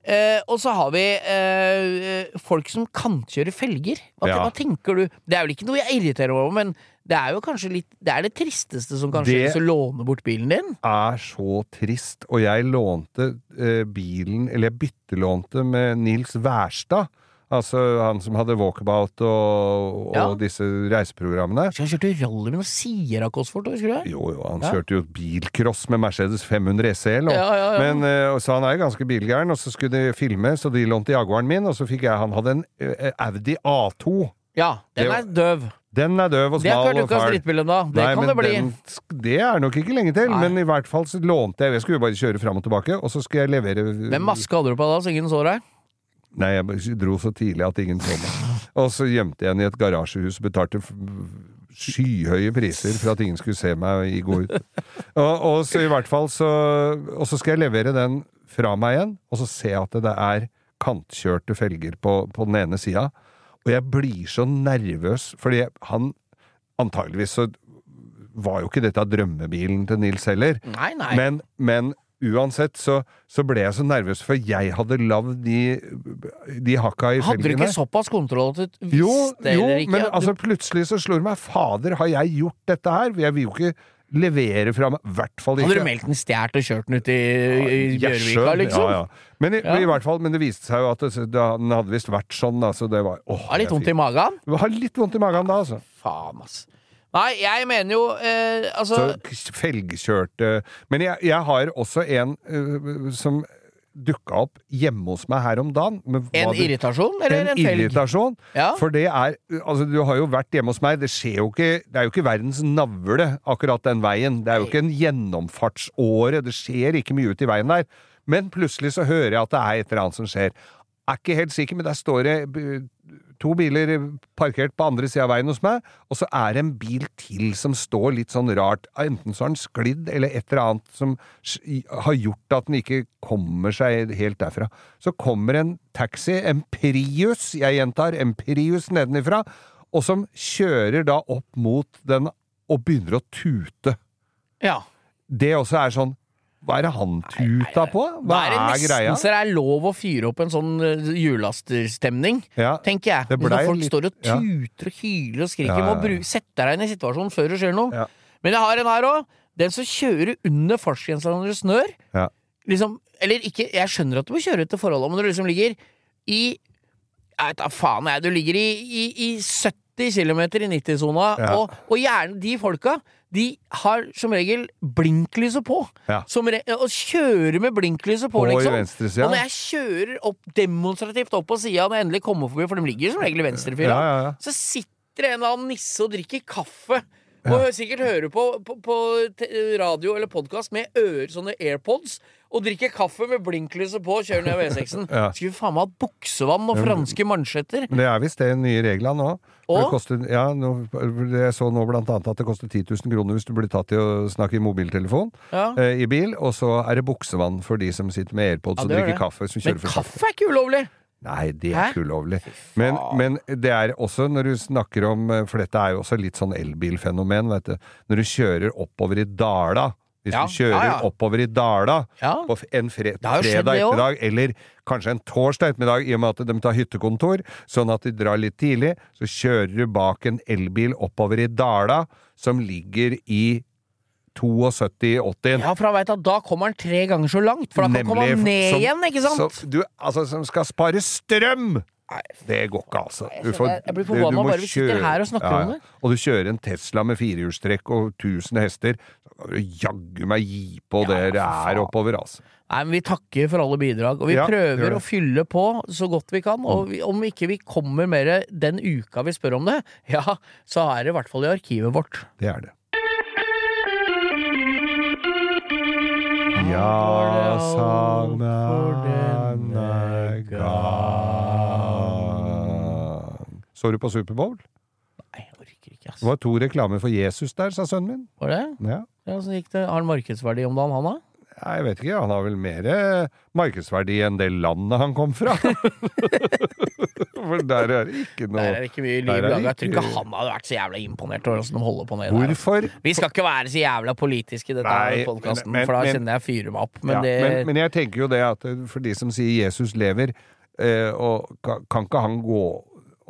Eh, og så har vi eh, folk som kan kjøre felger. Hva, Ja. hva tenker du? Det er vel ikke noe jeg irriterer meg over, men det er jo kanskje litt Det er det tristeste som kan skje du låner bort bilen din. Det er så trist. Og jeg lånte eh, bilen, eller jeg byttelånte med Nils Wærstad. Altså han som hadde Walkabout og, og Ja. disse reiseprogrammene. Så han kjørte rally med noen av Cosford? Jo, jo, han Ja. kjørte jo bilcross med Mercedes 500 SL. Og, Ja. Men, eh, så han er jo ganske bilgæren, og så skulle de filme, så de lånte Jaguaren min, og så fikk jeg Han hadde en eh, Audi A2. Ja, den er døv. Den er døv og smal og fæl. Det kan men det bli. Den, det er nok ikke lenge til, Nei. men i hvert fall så lånte jeg Jeg skulle jo bare kjøre fram og tilbake, og så skulle jeg levere Hvem maske hadde du på da, så ingen så deg? Nei, jeg dro så tidlig at ingen så meg. Og så gjemte jeg den i et garasjehus, betalte skyhøye priser for at ingen skulle se meg i gå ut. Og, og så i hvert fall så Og så skal jeg levere den fra meg igjen, og så ser jeg at det er kantkjørte felger på, på den ene sida. Og jeg blir så nervøs, fordi han Antageligvis så var jo ikke dette drømmebilen til Nils heller. Nei, nei. Men, men uansett så, så ble jeg så nervøs, for jeg hadde lagd de, de hakka i Hadde du ikke såpass kontroll at du visste Jo, jo eller ikke? men at altså plutselig så slår det meg Fader, har jeg gjort dette her? Jeg vil jo ikke levere fra meg. I hvert fall ikke. hadde du meldt den stjålet og kjørt den ut i, Bjørvika, liksom? Ja, ja. Men, i, Ja. i hvert fall, men det viste seg jo at det, den hadde visst vært sånn. Altså, det var, åh, Har litt vondt i magen? Det har litt vondt i magen da, altså. Faen, ass. Nei, jeg mener jo eh, Altså Så felgkjørte Men jeg, jeg har også en uh, som dukka opp hjemme hos meg her om dagen. En det- irritasjon, eller en, en felg? irritasjon. Ja. For det er Altså, du har jo vært hjemme hos meg. Det skjer jo ikke Det er jo ikke verdens navle, akkurat den veien. Det er jo ikke en gjennomfartsåre. Det skjer ikke mye ute i veien der. Men plutselig så hører jeg at det er et eller annet som skjer. Er ikke helt sikker, men der står det to biler parkert på andre sida av veien hos meg, og så er det en bil til som står litt sånn rart. Enten så har den sklidd, eller et eller annet som har gjort at den ikke kommer seg helt derfra. Så kommer en taxi, en Prius, jeg gjentar, en Prius nedenifra, og som kjører da opp mot den og begynner å tute. Ja. Det også er sånn Hva er det han tuta på? Hva er er greia? det er lov å fyre opp en sånn julasterstemning, hjullasterstemning, Ja. tenker jeg. Når folk litt- står og tuter og hyler og skriker. Ja, ja, ja. Må sette deg inn i situasjonen før det skjer noe. Men jeg har en her òg. Den som kjører under fartsgrensa når det snør. Ja. Liksom, eller ikke, jeg skjønner at du må kjøre etter forholdet, men når du liksom ligger i Jeg vet da faen, jeg. Du ligger i, i, i 70 km i 90-sona, Ja. og, og gjerne de folka de har som regel blinklyset på. Ja. Som re og kjører med blinklyset på, På i Venstre, ja. Og når jeg kjører opp demonstrativt opp på sida når jeg endelig kommer forbi, for de ligger som regel i venstrefila, Ja, ja, ja. så sitter en eller annen nisse og drikker kaffe. Og sikkert hører på, på, på radio eller podkast med ører, sånne AirPods, og drikker kaffe med blinklyset på og kjører ned V6-en. Ja. Skulle faen meg hatt buksevann og franske mansjetter. Det er visst det nye reglene nå. Koster, ja, nå, jeg så nå blant annet at det koster 10 000 kroner hvis du blir tatt i å snakke i mobiltelefon Ja. eh, i bil, og så er det buksevann for de som sitter med AirPods Ja, og er drikker det. kaffe. Som Men sakte. kaffe er ikke ulovlig! Nei, det er ikke ulovlig. Men, men det er også når du snakker om eh, For dette er jo også litt sånn elbilfenomen, vet du. Når du kjører oppover i Dala Hvis Ja, du kjører ja, ja. oppover i Dala på en fre fredag ettermiddag, eller kanskje en torsdag ettermiddag, i og med at de tar hyttekontor, sånn at de drar litt tidlig, så kjører du bak en elbil oppover i Dala, som ligger i 72-80. Ja, for han veit at da kommer han tre ganger så langt, for da kan komme han ned som- igjen, ikke sant? Så, du, altså, som skal spare strøm! Nei, Det går ikke, altså. jeg får- Jeg blir forbanna bare vi sitter kjøre- her og snakker om det. Og du kjører en Tesla med firehjulstrekk og 1000 hester, så kan du jaggu meg gi på Ja, det det er oppover, altså. Nei, men Vi takker for alle bidrag, og vi Ja, prøver å fylle på så godt vi kan. Og vi, om ikke vi kommer mer den uka vi spør om det, ja, så er det i hvert fall i arkivet vårt. Det er det. Ja, sang denne gang Så du på Superbowl? Nei, jeg orker ikke, ass. Det var to reklamer for Jesus der, sa sønnen min. Var det? Ja. Ja, så gikk det. Har han markedsverdi om dagen, han da? Nei, Jeg vet ikke, han har vel mer eh, markedsverdi enn det landet han kom fra. For der er det ikke noe Der er det ikke mye liv laga. Jeg tror ikke han hadde vært så jævla imponert over åssen de holder på med det der. Hvorfor? Vi skal ikke være så jævla politiske i dette podkasten, for da men- kjenner jeg fyrer meg opp. Men ja, det men, men jeg tenker jo det at eh, for de som sier Jesus lever, eh, og kan, kan ikke han gå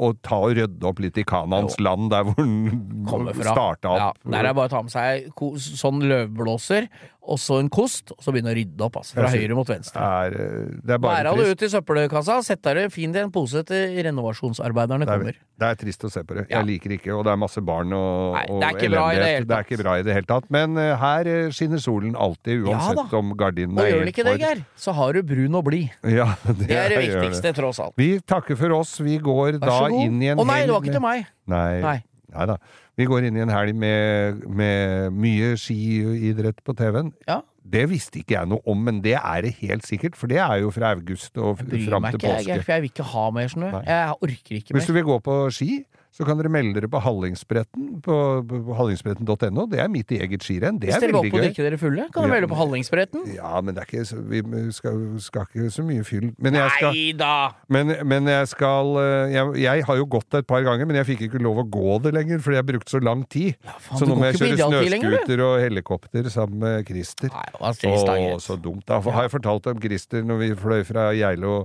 og ta og rydde opp litt i Kanans land, der hvor den starta opp. Ja, der er det bare å ta med seg sånn løvblåser, og så en kost, og så begynne å rydde opp, altså. Fra synes- høyre mot venstre. er, eh, det er bare Bæra det ut i søppelkassa, sett deg det fint i en pose til renovasjonsarbeiderne Det er, kommer. det er trist å se på det. Ja. Jeg liker ikke, og det er masse barn og, Nei, det er det elendighet. hele Det er ikke bra i det hele tatt. Men uh, her eh, skinner solen alltid, Ja uansett da. om gardinen Og er gjør den helt ikke det, for. Geir, så har du brun og blid. Ja, det, Det er det gjør viktigste, tross alt. Vi takker for oss. Vi går da inn i en Å nei, det var ikke til meg! Nei. Nei. Nei da. Vi går inn i en helg med, med mye skiidrett på TV-en. Ja. Det visste ikke jeg noe om, men det er det helt sikkert, for det er jo fra august og fram til påske. jeg, jeg, for jeg vil ikke ha mer snø. Jeg orker ikke Hvis du vil gå på ski, så kan dere melde dere på Hallingsbretten på, på hallingsbretten.no. Det er mitt eget skirenn. Det Hvis er dere går veldig på gøy. drikke dere fulle, kan dere Ja. melde på Hallingsbretten. Ja, men det er ikke så, vi skal, skal ikke så mye fyll. Men jeg skal, Nei da! men, men jeg skal eh, jeg, jeg har jo gått et par ganger, men jeg fikk ikke lov å gå det lenger, fordi jeg har brukt så lang tid. faen, så nå må jeg kjøre snøscooter og helikopter sammen med Christer. Det Å, så dumt. Da har jeg fortalt om Christer når vi fløy fra Geilo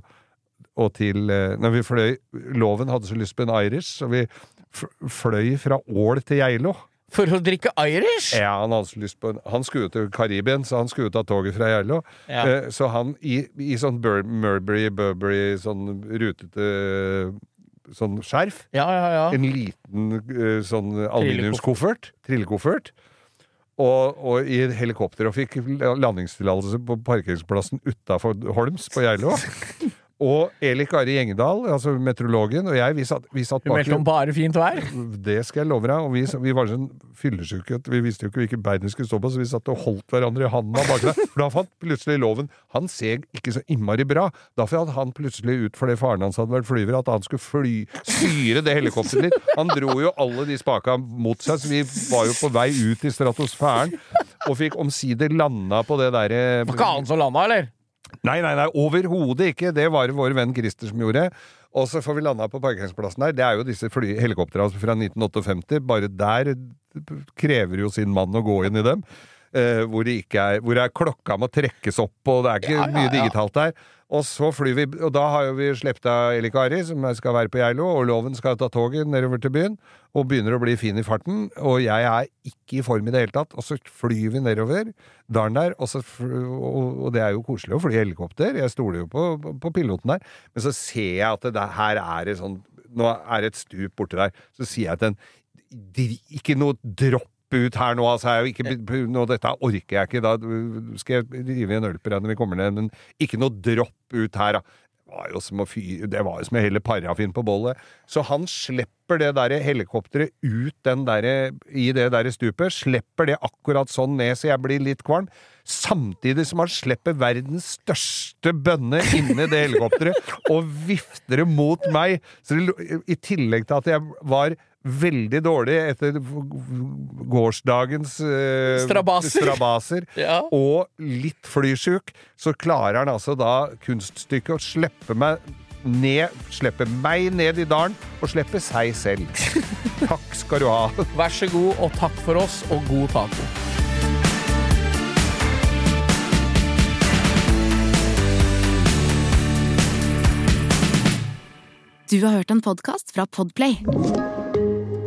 og til eh, Når vi fløy Loven hadde så lyst på en Irish, så vi fløy fra Ål til Geilo. For å drikke Irish? Ja, han hadde så lyst på en, Han skulle til Karibien, så han skulle ta toget fra Geilo. Ja. Eh, så han i, i sånn Bur Murbury, Burberry, sånn rutete sånn skjerf. Ja, ja, ja. En liten eh, sånn aluminiumskoffert. Trillekoffert. Og, og i helikopter og fikk landingstillatelse på parkeringsplassen utafor Holms på Geilo. Og Eli Kari Gjengedal, altså meteorologen, og jeg, vi satt, vi satt Du meldte om bare fint vær? det skal jeg love deg. Og vi, vi var sånn fyllesyke vi visste jo ikke hvilket bein vi skulle stå på, så vi satt og holdt hverandre i handa bak der. For da fant plutselig loven Han ser ikke så innmari bra. Da fant han plutselig ut fordi faren hans hadde vært flyver, at han skulle fly, styre det helikopteret litt. Han dro jo alle de spaka mot seg, så vi var jo på vei ut i stratosfæren. Og fikk omsider landa på det derre Var ikke han som landa, eller? Nei, nei, nei, overhodet ikke. Det var det vår venn Christer som gjorde. Og så får vi landa på parkeringsplassen der. Det er jo disse helikoptrene fra 1958. Bare der krever jo sin mann å gå inn i dem. Eh, hvor, det ikke er, hvor det er klokka må trekkes opp, og det er ikke Ja, ja, mye ja. digitalt der. Og så flyr vi, og da har jo vi sluppet av Eli Kari, som skal være på Geilo, og Loven skal ta toget nedover til byen, og begynner å bli fin i farten. Og jeg er ikke i form i det hele tatt. Og så flyr vi nedover dalen der, og, så, fl- og, og det er jo koselig å fly helikopter. Jeg stoler jo på, på, på piloten der. Men så ser jeg at det her er det sånn Nå er det et stup borte der. Så sier jeg til en, Ikke noe dropp ut her nå, altså. Jeg, ikke, nå, dette orker jeg ikke. Da skal jeg rive i en ølper når vi kommer ned. Men ikke noe dropp ut her, da. Det var jo som å fyre Det var jo som å helle parafin på bollet. Så han slipper det der helikopteret ut den der, i det der stupet. Slipper det akkurat sånn ned så jeg blir litt kvalm. Samtidig som han slipper verdens største bønne inni det helikopteret og vifter det mot meg. Så det, I tillegg til at jeg var veldig dårlig etter gårsdagens eh, Strabaser. strabaser Ja. og litt flysjuk, så klarer han altså da kunststykket å slippe meg ned, slippe meg ned i dalen og slippe seg selv. Takk skal du ha. Vær så god, og takk for oss, og god taco. Du har hørt en podcast fra Podplay.